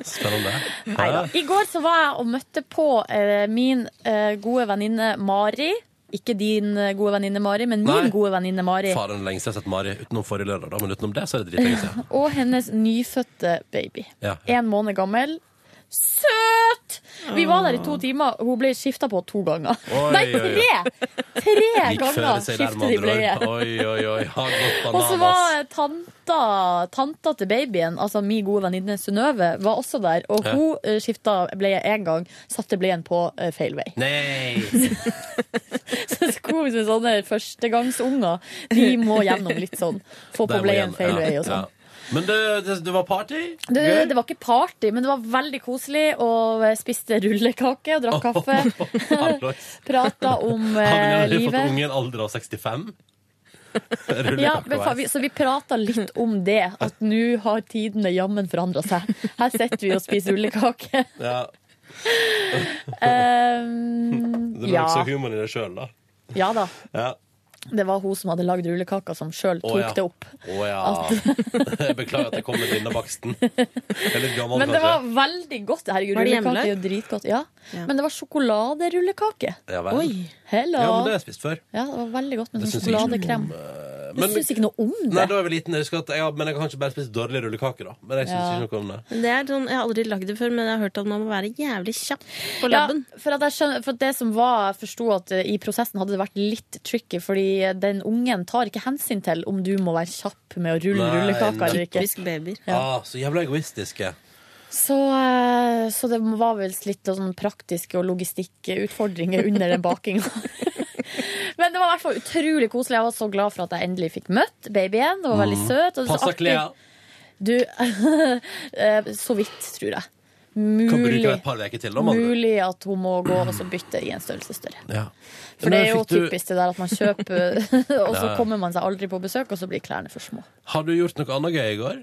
Spennende. Neida. I går så var jeg og møtte på eh, min eh, gode venninne Mari. Ikke din eh, gode venninne Mari, men min Nei. gode venninne Mari. Faren lenge siden jeg har sett Mari utenom forrige lørdag, da, men utenom det så er det dritlenge siden. Og hennes nyfødte baby. Ja. En måned gammel. Søt! Vi var der i to timer. Hun ble skifta på to ganger. Oi, Nei, oi, oi. tre! Tre ganger med de bleie. Oi, oi, oi. Og så var tanta, tanta til babyen, altså min gode venninne Synnøve, var også der. Og Ja. hun uh, skifta bleie én gang, satte bleien på eh, feil vei. Nei! Så komisk med sånne førstegangsunger. De må gjennom litt sånn. Få på bleien feil ja, vei og sånn. ja. Men det, det, det var party? Det, det var ikke party, men det var veldig koselig. Og spiste rullekake og drakk kaffe. Prata om Har eh, vi fått unge i en alder av 65? Ja, vi, så vi prata litt om det, at nå har tidene jammen forandra seg. Her sitter vi og spiser rullekake. Ja. Um, Det blir ja. også humor i det sjøl, da. ja da. Ja. Det var hun som hadde lagd rullekaka, som sjøl tok tok ja. det opp. Å ja. Jeg beklager at jeg kom med denne baksten. Jeg litt gammel, Men det var veldig godt. Herregud, Var det rullekake er jo dritgodt. Ja. Men det var sjokoladerullekake. Ja vel. Hello. Ja, men det har jeg spist før. Ja, det var veldig godt med Det sånn syns jeg ikke sjokoladekrem. om, eh, Du syns ikke noe om det? Nei, da var jeg liten. Jeg husker at jeg, men jeg har kanskje bare spist dårlige rullekaker, da. Men jeg syns Ja. ikke noe om det. Det er sånn, Jeg har aldri lagd det før, men jeg har hørt at man må være jævlig kjapp på Ja, labben. for, at jeg skjønner, for at det som var, jeg forsto at eh, i prosessen hadde det vært litt tricky, fordi den ungen tar ikke hensyn til om du må være kjapp med å rulle Nei, rullekaka eller ikke. Typisk babyer. Ah, så jævla egoistiske. Så, eh, så det var vel litt sånn praktiske og logistikkutfordringer under den bakinga. Men det var i hvert fall utrolig koselig. Jeg var så glad for at jeg endelig fikk møtt babyen. Det var veldig Mm. søt. Og klærne? Du, eh, så vidt, tror jeg. Mulig, til, da. mulig at hun må gå og så bytte i en størrelse større. Ja. For det er jo typisk det der at man kjøper, og så kommer man seg aldri på besøk, og så blir klærne for små. Har du gjort noe annet gøy i går?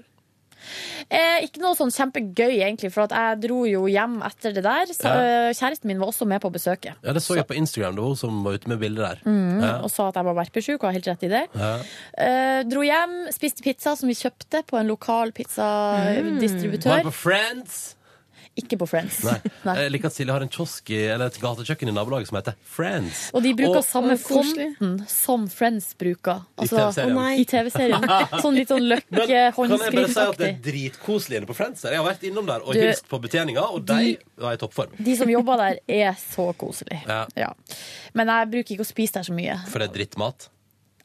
Eh, ikke noe sånn kjempegøy, egentlig, for at jeg dro jo hjem etter det der. Så, Ja. Kjæresten min var også med på besøket. Ja, Det så jeg på Instagram. Det var hun som var ute med bildet der. Mm, Ja. Og sa at jeg var verpesjuk, og har helt rett i det. Ja. Eh, dro hjem, spiste pizza som vi kjøpte på en lokal pizzadistributør. Var på Friends? Ikke på Friends. Nei. Nei. Jeg liker at Silje har en kiosk i, eller et gatekjøkken i nabolaget som heter Friends. Og de bruker Og- samme fonten som Friends bruker. Altså, TV-serien. Å, nei. I TV-serien. Sånn litt sånn Men kan jeg bare si at det løkke-håndskriftaktig. er dritkoselig inne på Friends? her? Jeg har vært innom der og Du- hilst på betjeninga, og de var i toppform. De som jobber der, er så koselige. Ja. Ja. Men jeg bruker ikke å spise der så mye. For det er drittmat.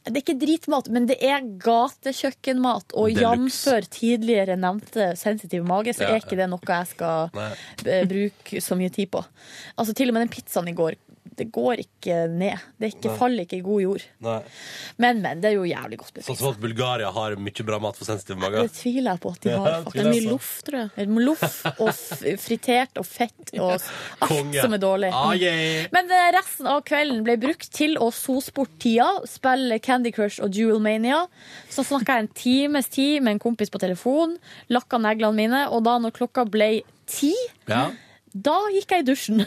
Det er ikke dritmat, men det er gatekjøkkenmat. Og jamfør tidligere nevnte sensitiv mage, så Ja. er ikke det noe jeg skal Nei. bruke så mye tid på. Altså Til og med den pizzaen i går, det går ikke ned. Det ikke, faller ikke i god jord. Nei. Men, men. Det er jo jævlig godt Sånn som at Bulgaria har mye bra mat for sensitive mager. Det tviler jeg på at de Ja, har. det er mye loff, tror jeg. Loff og fritert og fett og alt Konge. som er dårlig. Ah, yeah. Men eh, resten av kvelden ble brukt til å sos bort tida, spille Candy Crush og Jewel Mania. Så snakka jeg en times tid med en kompis på telefon, lakka neglene mine, og da når klokka ble ti, Ja. Da gikk jeg i dusjen.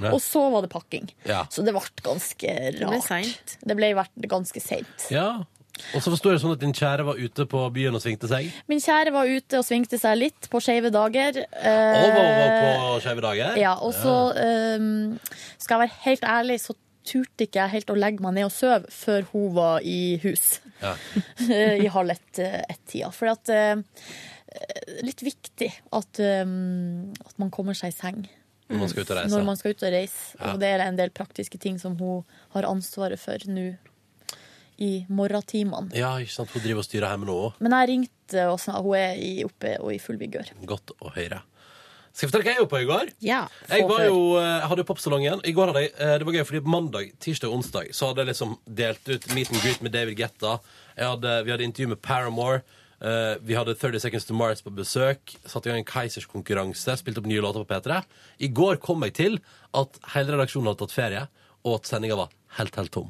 Ja. Og så var det pakking. Ja. Så det ble ganske ble rart. seint. Det ble ganske seint. ja. Og så forstår jeg sånn at din kjære var ute på byen og svingte seg. Min kjære var ute og svingte seg litt på skeive dager. Og var, på skeive dager. Ja, og så ehm, skal jeg være helt ærlig, så turte ikke jeg helt å legge meg ned og sove før hun var i hus. Ja. I halv ett-tida. For at eh, Litt viktig at, um, at man kommer seg i seng. Når man skal ut og reise. Når man skal ut og reise. Ja. Og det er en del praktiske ting som hun har ansvaret for nå i morgentimene. Ja, ikke sant? Hun driver og styrer hjemme nå òg. Men jeg ringte og sånn, hun er i, oppe og i full vigør. Godt å høre. Skal jeg fortelle hva jeg gjorde på i går? Ja, Jeg var jo, eh, hadde popsalongen. I går hadde jeg, eh, det var gøy, fordi mandag, tirsdag og onsdag så hadde jeg liksom delt ut meet and greet med David Guetta. Jeg hadde, vi hadde intervju med Paramore. Eh, vi hadde 30 Seconds to Mars på besøk. Satte i gang en Keisers konkurranse. Spilte opp nye låter på P3. I går kom jeg til at hele redaksjonen hadde tatt ferie, og at sendinga var helt, helt tom.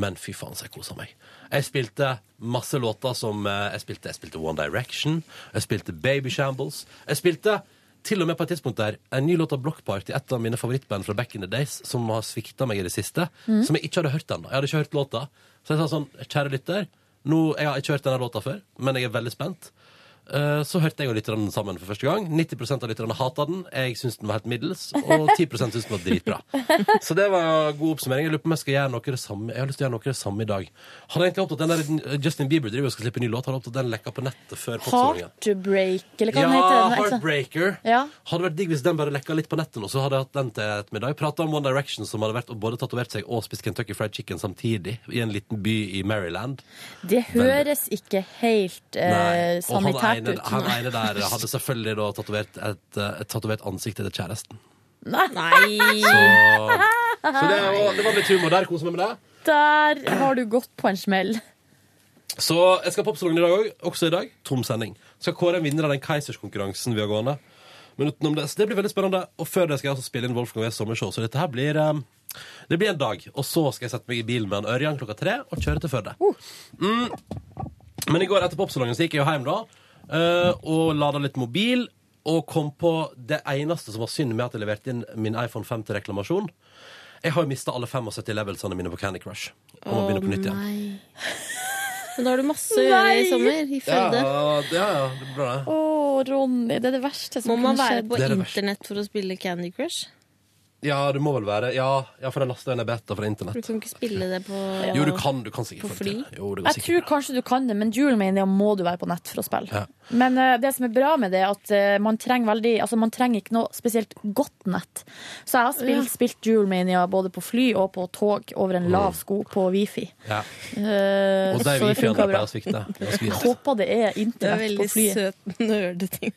Men fy faen, så jeg kosa meg. Jeg spilte masse låter som eh, Jeg spilte, jeg spilte One Direction. Jeg spilte Baby Shambles. Jeg spilte til og med på et tidspunkt der en ny låt av Block Party, et av mine favorittband fra back in the days, som har svikta meg i det siste, Mm. som jeg ikke hadde hørt ennå. Jeg hadde ikke hørt låta. Så jeg sa sånn, kjære lytter, nå, jeg har ikke hørt denne låta før, men jeg er veldig spent. Eh, Så hørte jeg og lytterne sammen for første gang. 90% av lytterne hata den. Jeg syntes den var helt middels, og 10 syntes den var dritbra. Så det var god oppsummering. Jeg lurer på om jeg skal gjøre noe det samme Jeg har lyst til å gjøre noe det samme i dag. Hadde egentlig opptatt den der Justin Bieber driver og skal slippe en ny låt. Hadde opptatt at den lekka på nettet før. Heartbreak, eller hva Ja, den heter. Den. Heartbreaker. Ja. Hadde vært digg hvis den bare lekka litt på nettet nå, så hadde jeg hatt den til ettermiddag. Prata om One Direction, som hadde vært og både tatovert seg og spist Kentucky Fried Chicken samtidig i en liten by i Maryland. Det høres ikke helt eh. Og han sanitært ene, han ene der hadde selvfølgelig da tatovert et, et tatovert ansikt til kjæresten. Nei! Så, så det, var, det var litt humor der. Kos meg med det. Der har du gått på en smell. Så jeg skal på popsalongen i dag òg. Også i dag. Tom sending. Skal kåre en vinner av den Keisers-konkurransen vi har gående. Men utenom det, så det blir veldig spennende. Og før det skal jeg altså spille inn Wolfgang Wees sommershow, så dette her blir um, Det blir en dag. Og så skal jeg sette meg i bilen med en Ørjan klokka tre og kjøre til Førde. Mm. Men i går etter popsalongen så gikk jeg jo hjem da, eh, og lada litt mobil. Og kom på det eneste som var synd med at jeg leverte inn min iPhone 5 til reklamasjon. Jeg har jo mista alle 75 levelsene mine på Candy Crush. Og må begynne på nytt igjen. nei. Men da har du masse å gjøre i sommer. I Førde. Ja, ja, ja, det er bra, det. Å, Ronny, det er det verste som Må man kunne være skjedd. på Det er det verste. internett for å spille Candy Crush? Ja, det må vel være. Ja, ja for jeg lasta ned beta fra Du kan ikke spille det på Jo, du kan, du kan sikkert På det fly? Jo, det går Jeg sikkert. tror kanskje du kan det, men Jewelmania må du være på nett for å spille. Ja. Men uh, det som er bra med det, er at uh, man trenger veldig Altså man trenger ikke noe spesielt godt nett. Så jeg har spilt, Ja. spilt Jewelmania både på fly og på tog over en lav sko på wifi. Ja. Uh, Og det er wifi-en der pleier å svikte. Jeg håper det er Det er internett på veldig flyet. søt nerdeting.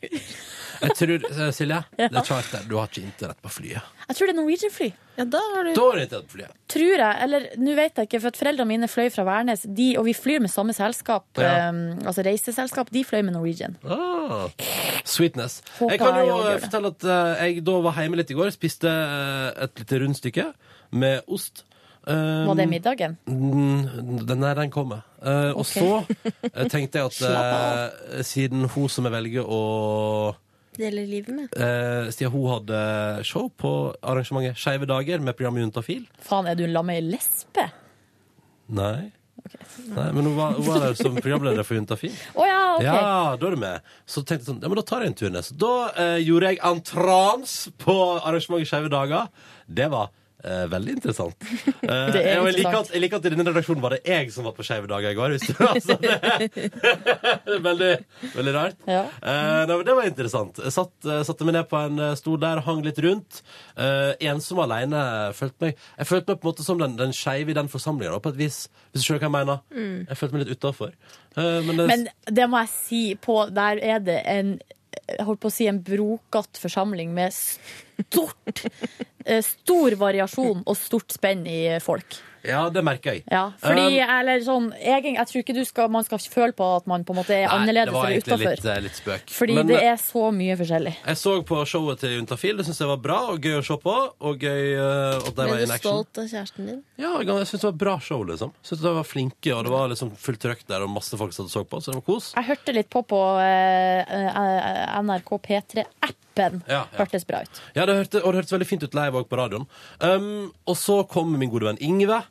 Jeg tror, eh, Silje, det er charter. Du har ikke internett på flyet. Jeg tror det er Norwegian-fly. Ja, da har du Da har du internett på flyet. Tror jeg, eller nå vet jeg ikke, for at foreldrene mine fløy fra Værnes, de, og vi flyr med samme selskap, Ja. eh, altså reiseselskap, de fløy med Norwegian. Ah, sweetness. Håper jeg kan jeg jo også eh, det. fortelle at eh, jeg da var hjemme litt i går. Spiste eh, et lite rundstykke med ost. Um, Var det middagen? Mm, Den, nei, den kommer. Eh, Og Ok. så eh, tenkte jeg at eh, siden hun som jeg velger å deler livet med. eh, Siden hun hadde show på arrangementet Skeive dager med programmet Juntafil Faen, er du en lamme i lesbe? Nei. Nei, men hun var, hun var der som programleder for Juntafil. oh, ja, OK. Ja, da er du med. Så tenkte jeg sånn, ja, men da tar jeg en tur ned. Så da eh, gjorde jeg entrance på arrangementet Skeive dager. Det var eh, veldig interessant. Eh, er jeg, liker at, jeg liker at i denne redaksjonen var det jeg som var på Skeive dager i går. Hvis du, altså, det, det er veldig, veldig rart. Ja. Eh, det var interessant. Jeg satt, eh, satte meg ned på en eh, stol der, hang litt rundt. Eh, ensom og alene. Følte meg, jeg følte meg på en måte som den, den skeive i den forsamlinga, på et vis. Hvis du skjønner hva jeg mener. Mm. Jeg følte meg litt utafor. men Men det må jeg si, på, der er det en holdt på å si en brokatt forsamling med stort eh, Stor variasjon og stort spenn i folk. ja, det merker jeg. Ja, fordi, Um, eller sånn, jeg, Jeg tror ikke du skal, man skal føle på at man på en måte er Nei, annerledes det var eller egentlig utafor. litt, eh, litt spøk. Fordi Men, det eh, er så mye forskjellig. Jeg så på showet til Juntafil. Det syntes jeg var bra og gøy å se på. Og gøy at de var var du in action. stolt av kjæresten din? Ja, jeg jeg syns det var bra show, liksom. Syns de var flinke, og det var liksom fullt trøkk der, og masse folk som så på, så det var kos. Jeg hørte litt på på eh, NRK P3-appen. Ja, ja. Hørtes bra ut. Ja, det hørte, og det hørtes veldig fint ut live òg på radioen. Um, og så kom min gode venn Ingve.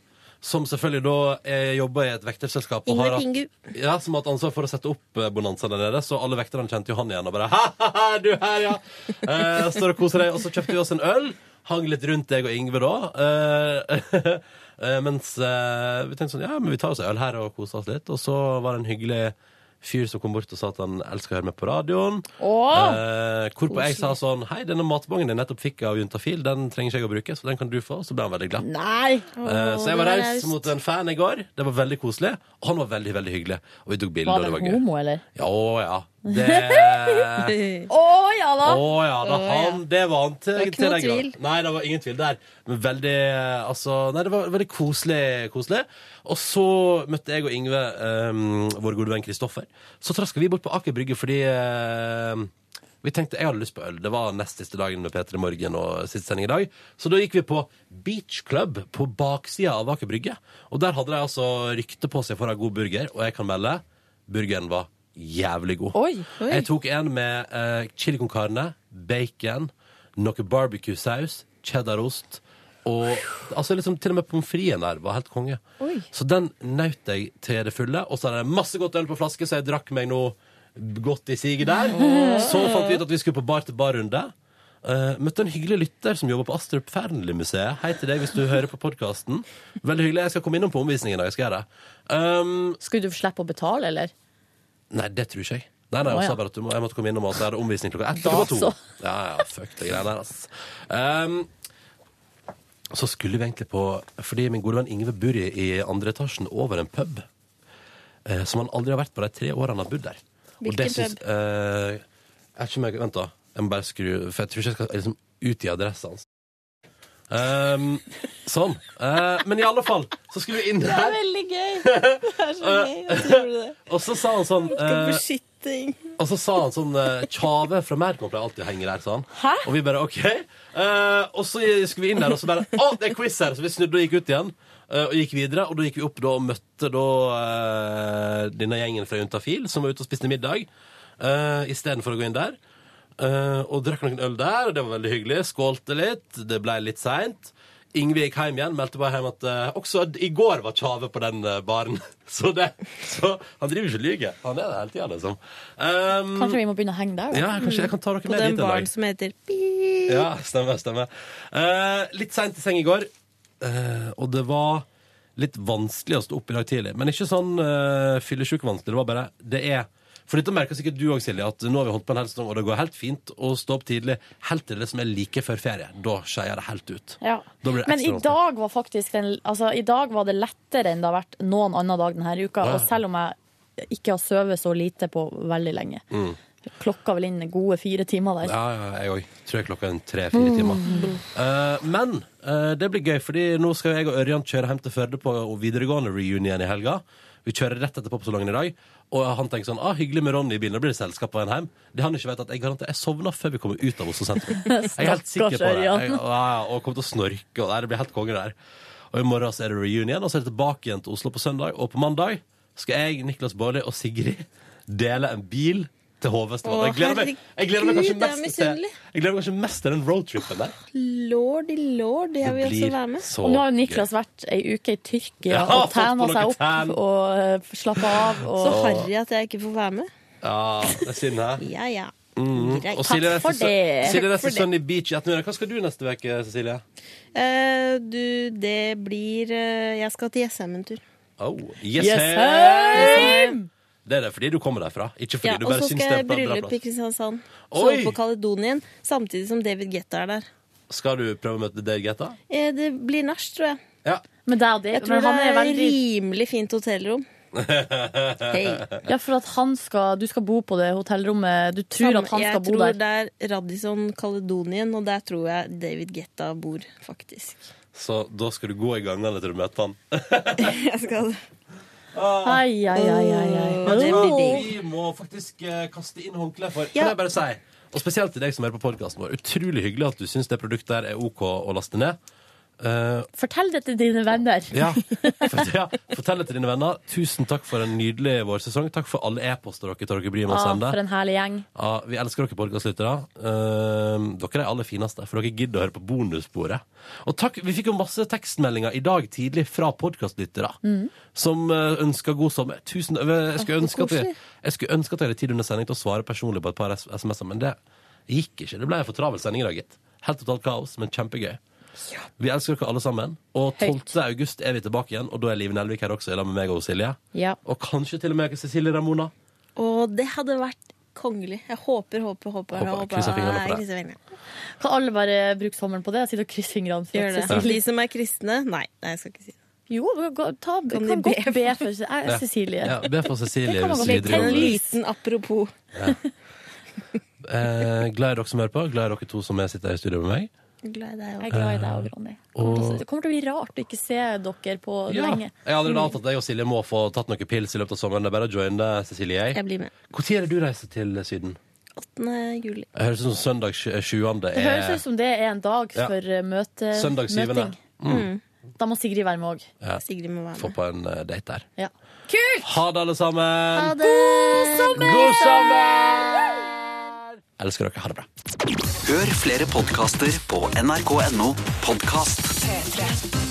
Som selvfølgelig da eh, jobber i et vekterselskap. og har hatt- Ja, Som har hatt ansvar for å sette opp eh, bonanza der nede. Så alle vekterne kjente jo han igjen og bare ha-ha-ha, du her, ja! Eh, står og koser deg. Og så kjøpte vi oss en øl. Hang litt rundt deg og Ingve da. Eh, mens vi tenkte sånn, ja, men vi tar oss en øl her og koser oss litt. Og så var det en hyggelig fyr som kom bort og sa at han elsker å høre meg på radioen. Åh! Eh, hvorpå jeg sa sånn Hei, denne matbongen jeg nettopp fikk av Juntafil, den trenger ikke jeg å bruke, så den kan du få. Så ble han veldig glad. Nei! Eh, så jeg var raus mot en fan i går. Det var veldig koselig. Og han var veldig, veldig hyggelig. Og vi tok bilder, Var det det var homo, gøy. eller? Ja, ja. Det Å ja da! Oh, ja da, han, det var han til, Det var ikke noe tvil. Nei, det var ingen tvil der. Men veldig Altså, nei, det var veldig koselig. koselig. Og så møtte jeg og Yngve um, vår gode venn Kristoffer. Så traska vi bort på Aker Brygge fordi eh, vi tenkte jeg hadde lyst på øl. Det var nest siste dagen med P3 Morgen og siste sending i dag. Så da gikk vi på Beach Club på baksida av Aker Brygge. Og der hadde de altså rykte på seg for å ha god burger, og jeg kan melde burgeren var jævlig god. Oi, oi. Jeg tok en med uh, chili con carne, bacon, noe barbecue-saus, cheddarost og altså liksom til og med pommes fritesen der var helt konge. Oi. Så den nøt jeg til det fulle. Og så hadde jeg masse godt øl på flaske, så jeg drakk meg noe godt i siget der. Så fant vi ut at vi skulle på bar til bar-runde. Uh, møtte en hyggelig lytter som jobber på Astrup Fearnley-museet. Hei til deg hvis du hører på podkasten. Veldig hyggelig. Jeg skal komme innom på omvisningen i dag. Skal det. Um, Skulle du slippe å betale, eller? Nei, det tror ikke jeg. Nei, nei, Å, ja. sa bare at du må, jeg måtte komme innom og så er det omvisning klokka ett. Da Klokka to. så. Ja, ja, fuck det greiene der, ass. Um, så skulle vi egentlig på Fordi min gode venn Ingve bor i, i andre etasjen over en pub. Eh, som han aldri har vært på de tre årene han har bodd der. Hvilken det syns eh, Jeg vet ikke om jeg Vent, da. Jeg må bare skru For jeg tror ikke jeg skal liksom i adressa hans. Um, sånn. Uh, men i alle fall, så skulle vi inn Det er veldig gøy! Det er så gøy. Det. Og så sa han sånn ting. Og så sa han sånn eh, Tjave fra Merkon pleier alltid å henge der, sa han. Hæ? Og vi bare OK. Og så skulle vi inn der, og så bare Å, det er quiz her! Så vi snudde og gikk ut igjen. og gikk videre, og da gikk vi opp da, og møtte da denne gjengen fra Juntafil, som var ute og spiste middag, uh, istedenfor å gå inn der. Eh, og drakk noen øl der, og det var veldig hyggelig. Skålte litt. Det ble litt seint. Ingve gikk hjem igjen, meldte bare hjem at uh, også i går var Tjave på den uh, baren. Så, det, så han driver ikke og lyver. Han er der hele tida, liksom. Um, Kanskje vi må begynne å henge der? da? ja, kanskje jeg kan ta dere mm. med den dit en baren som heter Pip. Ja, stemmer, stemmer. Uh, litt seint i seng i går, eh, og det var litt vanskelig å stå opp i dag tidlig. Men ikke sånn uh, fyllesyk vanskelig. Det var bare Det er For dette merker sikkert du òg, Silje, at nå har vi holdt på en hel sesong, og det går helt fint å stå opp tidlig helt til det som er like før ferie. Da skeier det helt ut. Ja. Da blir det Men i dag var faktisk den, altså, I dag var det lettere enn det har vært noen annen dag denne uka. Ja. Og selv om jeg ikke har sovet så lite på veldig lenge. Mm. Klokka vel inn gode fire timer der. Ja, ja, jeg òg. Tror jeg klokka er tre-fire timer. Eh, men uh, det blir gøy, fordi nå skal jeg og Ørjan kjøre hjem til Førde på videregående reunion i helga. Vi kjører rett etterpå på Salongen i dag. Og han tenker sånn ah, hyggelig med Ronny i bilen, da blir det selskap på veien hjem. Det han ikke vet, at jeg garanterer jeg sovna før vi kommer ut av Oslo sentrum. Jeg er helt sikker på det. Jeg, ja, og kommer til å snorke, og det blir helt konge der. Og i morgen så er det reunion, og så er det tilbake igjen til Oslo på søndag. Og på mandag skal jeg, Niklas Baarli og Sigrid dele en bil til Hovefestivalen. Jeg gleder meg, jeg gleder meg kanskje mest til jeg gleder meg kanskje mest til den roadtripen der. Lordy lord, jeg vil også være med. Og nå har jo Niklas vært ei uke i Tyrkia Ja, og tæna seg opp tan. og uh, slappa av. Og... Så harry at jeg ikke får være med. Ja, det er synd, hæ? Ja, ja. Mm. Greit. Og Silje Takk for det. Silje neste. Sunny Beach i ettermiddag. Hva skal du neste uke, Cecilie? Uh, du, det blir uh, Jeg skal til Jessheim en tur. Oh, yes, Jessheim! Det er det fordi du kommer derfra, ikke fordi Ja, du bare så syns det er jeg en bra bryllup i plass. Kristiansand. Sove på Kaledonien, samtidig som David Guetta er der. Skal du prøve å møte David Getta? Eh, det blir nach, tror jeg. Ja. Men det er det. Jeg tror men han det er er veldig rimelig fint hotellrom. Ja, for at han skal Du skal bo på det hotellrommet. Du tror Samme- at han skal bo der. jeg tror det er Radisson Caledonien, og der tror jeg David Guetta bor, faktisk. Så da skal du gå i gangene til du møter han. jeg skal Ai, ai, ai, ai, ai. Og det blir digg. Vi må faktisk eh, kaste inn håndkleet for. Kan jeg bare si Og spesielt til deg som hører på podkasten vår. Utrolig hyggelig at du syns det produktet der er OK å laste ned. Eh, Fortell det til dine venner. ja. For, ja. Fortell det til dine venner. Tusen takk for en nydelig vårsesong. Takk for alle e-poster dere tar dere bryr med å Ja, sende. for en herlig gjeng. Ja, vi elsker dere podkastlyttere. Uh, dere er de aller fineste, for dere gidder å høre på bonussporet. Og takk, Vi fikk jo masse tekstmeldinger i dag tidlig fra podkastlyttere Mm. som uh, ønsker god sommer. Tusen, jeg, skulle ønske at jeg, jeg skulle ønske at jeg hadde tid under sending til å svare personlig på et par SMS-er, men det gikk ikke. Det ble en for travel sending i dag, gitt. Helt totalt kaos, men kjempegøy. Vi elsker dere alle sammen. Og 12. august er vi tilbake igjen, og da er Live Nelvik her også, sammen med meg og Silje. Ja. Og kanskje til og med Cecilie Ramona. Og det hadde vært kongelig. Jeg håper, håper, håper. Håper. håper. Krysser fingrene for det. fingrene. Kan alle bare bruke sommeren på det? Sitte og krysse fingrene for. Cecilie De som er kristne Nei, nei, jeg skal ikke si det. Jo, gå- ta, Kan kan, de be godt be for er Ja. Cecilie. Ja, be for Cecilie godt En liten apropos. Eh, glad i dere som hører på. Glad i dere to som er sitter i studio med meg. Glad i deg Jeg er glad i deg òg, Ronny. Og- Det kommer til å bli rart å ikke se dere på Ja. lenge. Jeg har allerede avtalt at jeg og Silje må få tatt noen pils i løpet av sommeren. Det er bare å joine det, Cecilie. Jeg. Jeg blir med. Når er det du reiser til Syden? 8. juli. Det høres ut som søndag 7. er Det høres ut som det er en dag for ja. møte, Søndag 7. møting. Mm. Da må Sigrid være med òg. Ja. Sigrid må være Få på en eh, date der. Ja. Kult! Ha det, alle sammen! Ha det! God sommer! God sommer! Elsker dere. Ha det bra. Hør flere podkaster på nrk.no podkast. P3.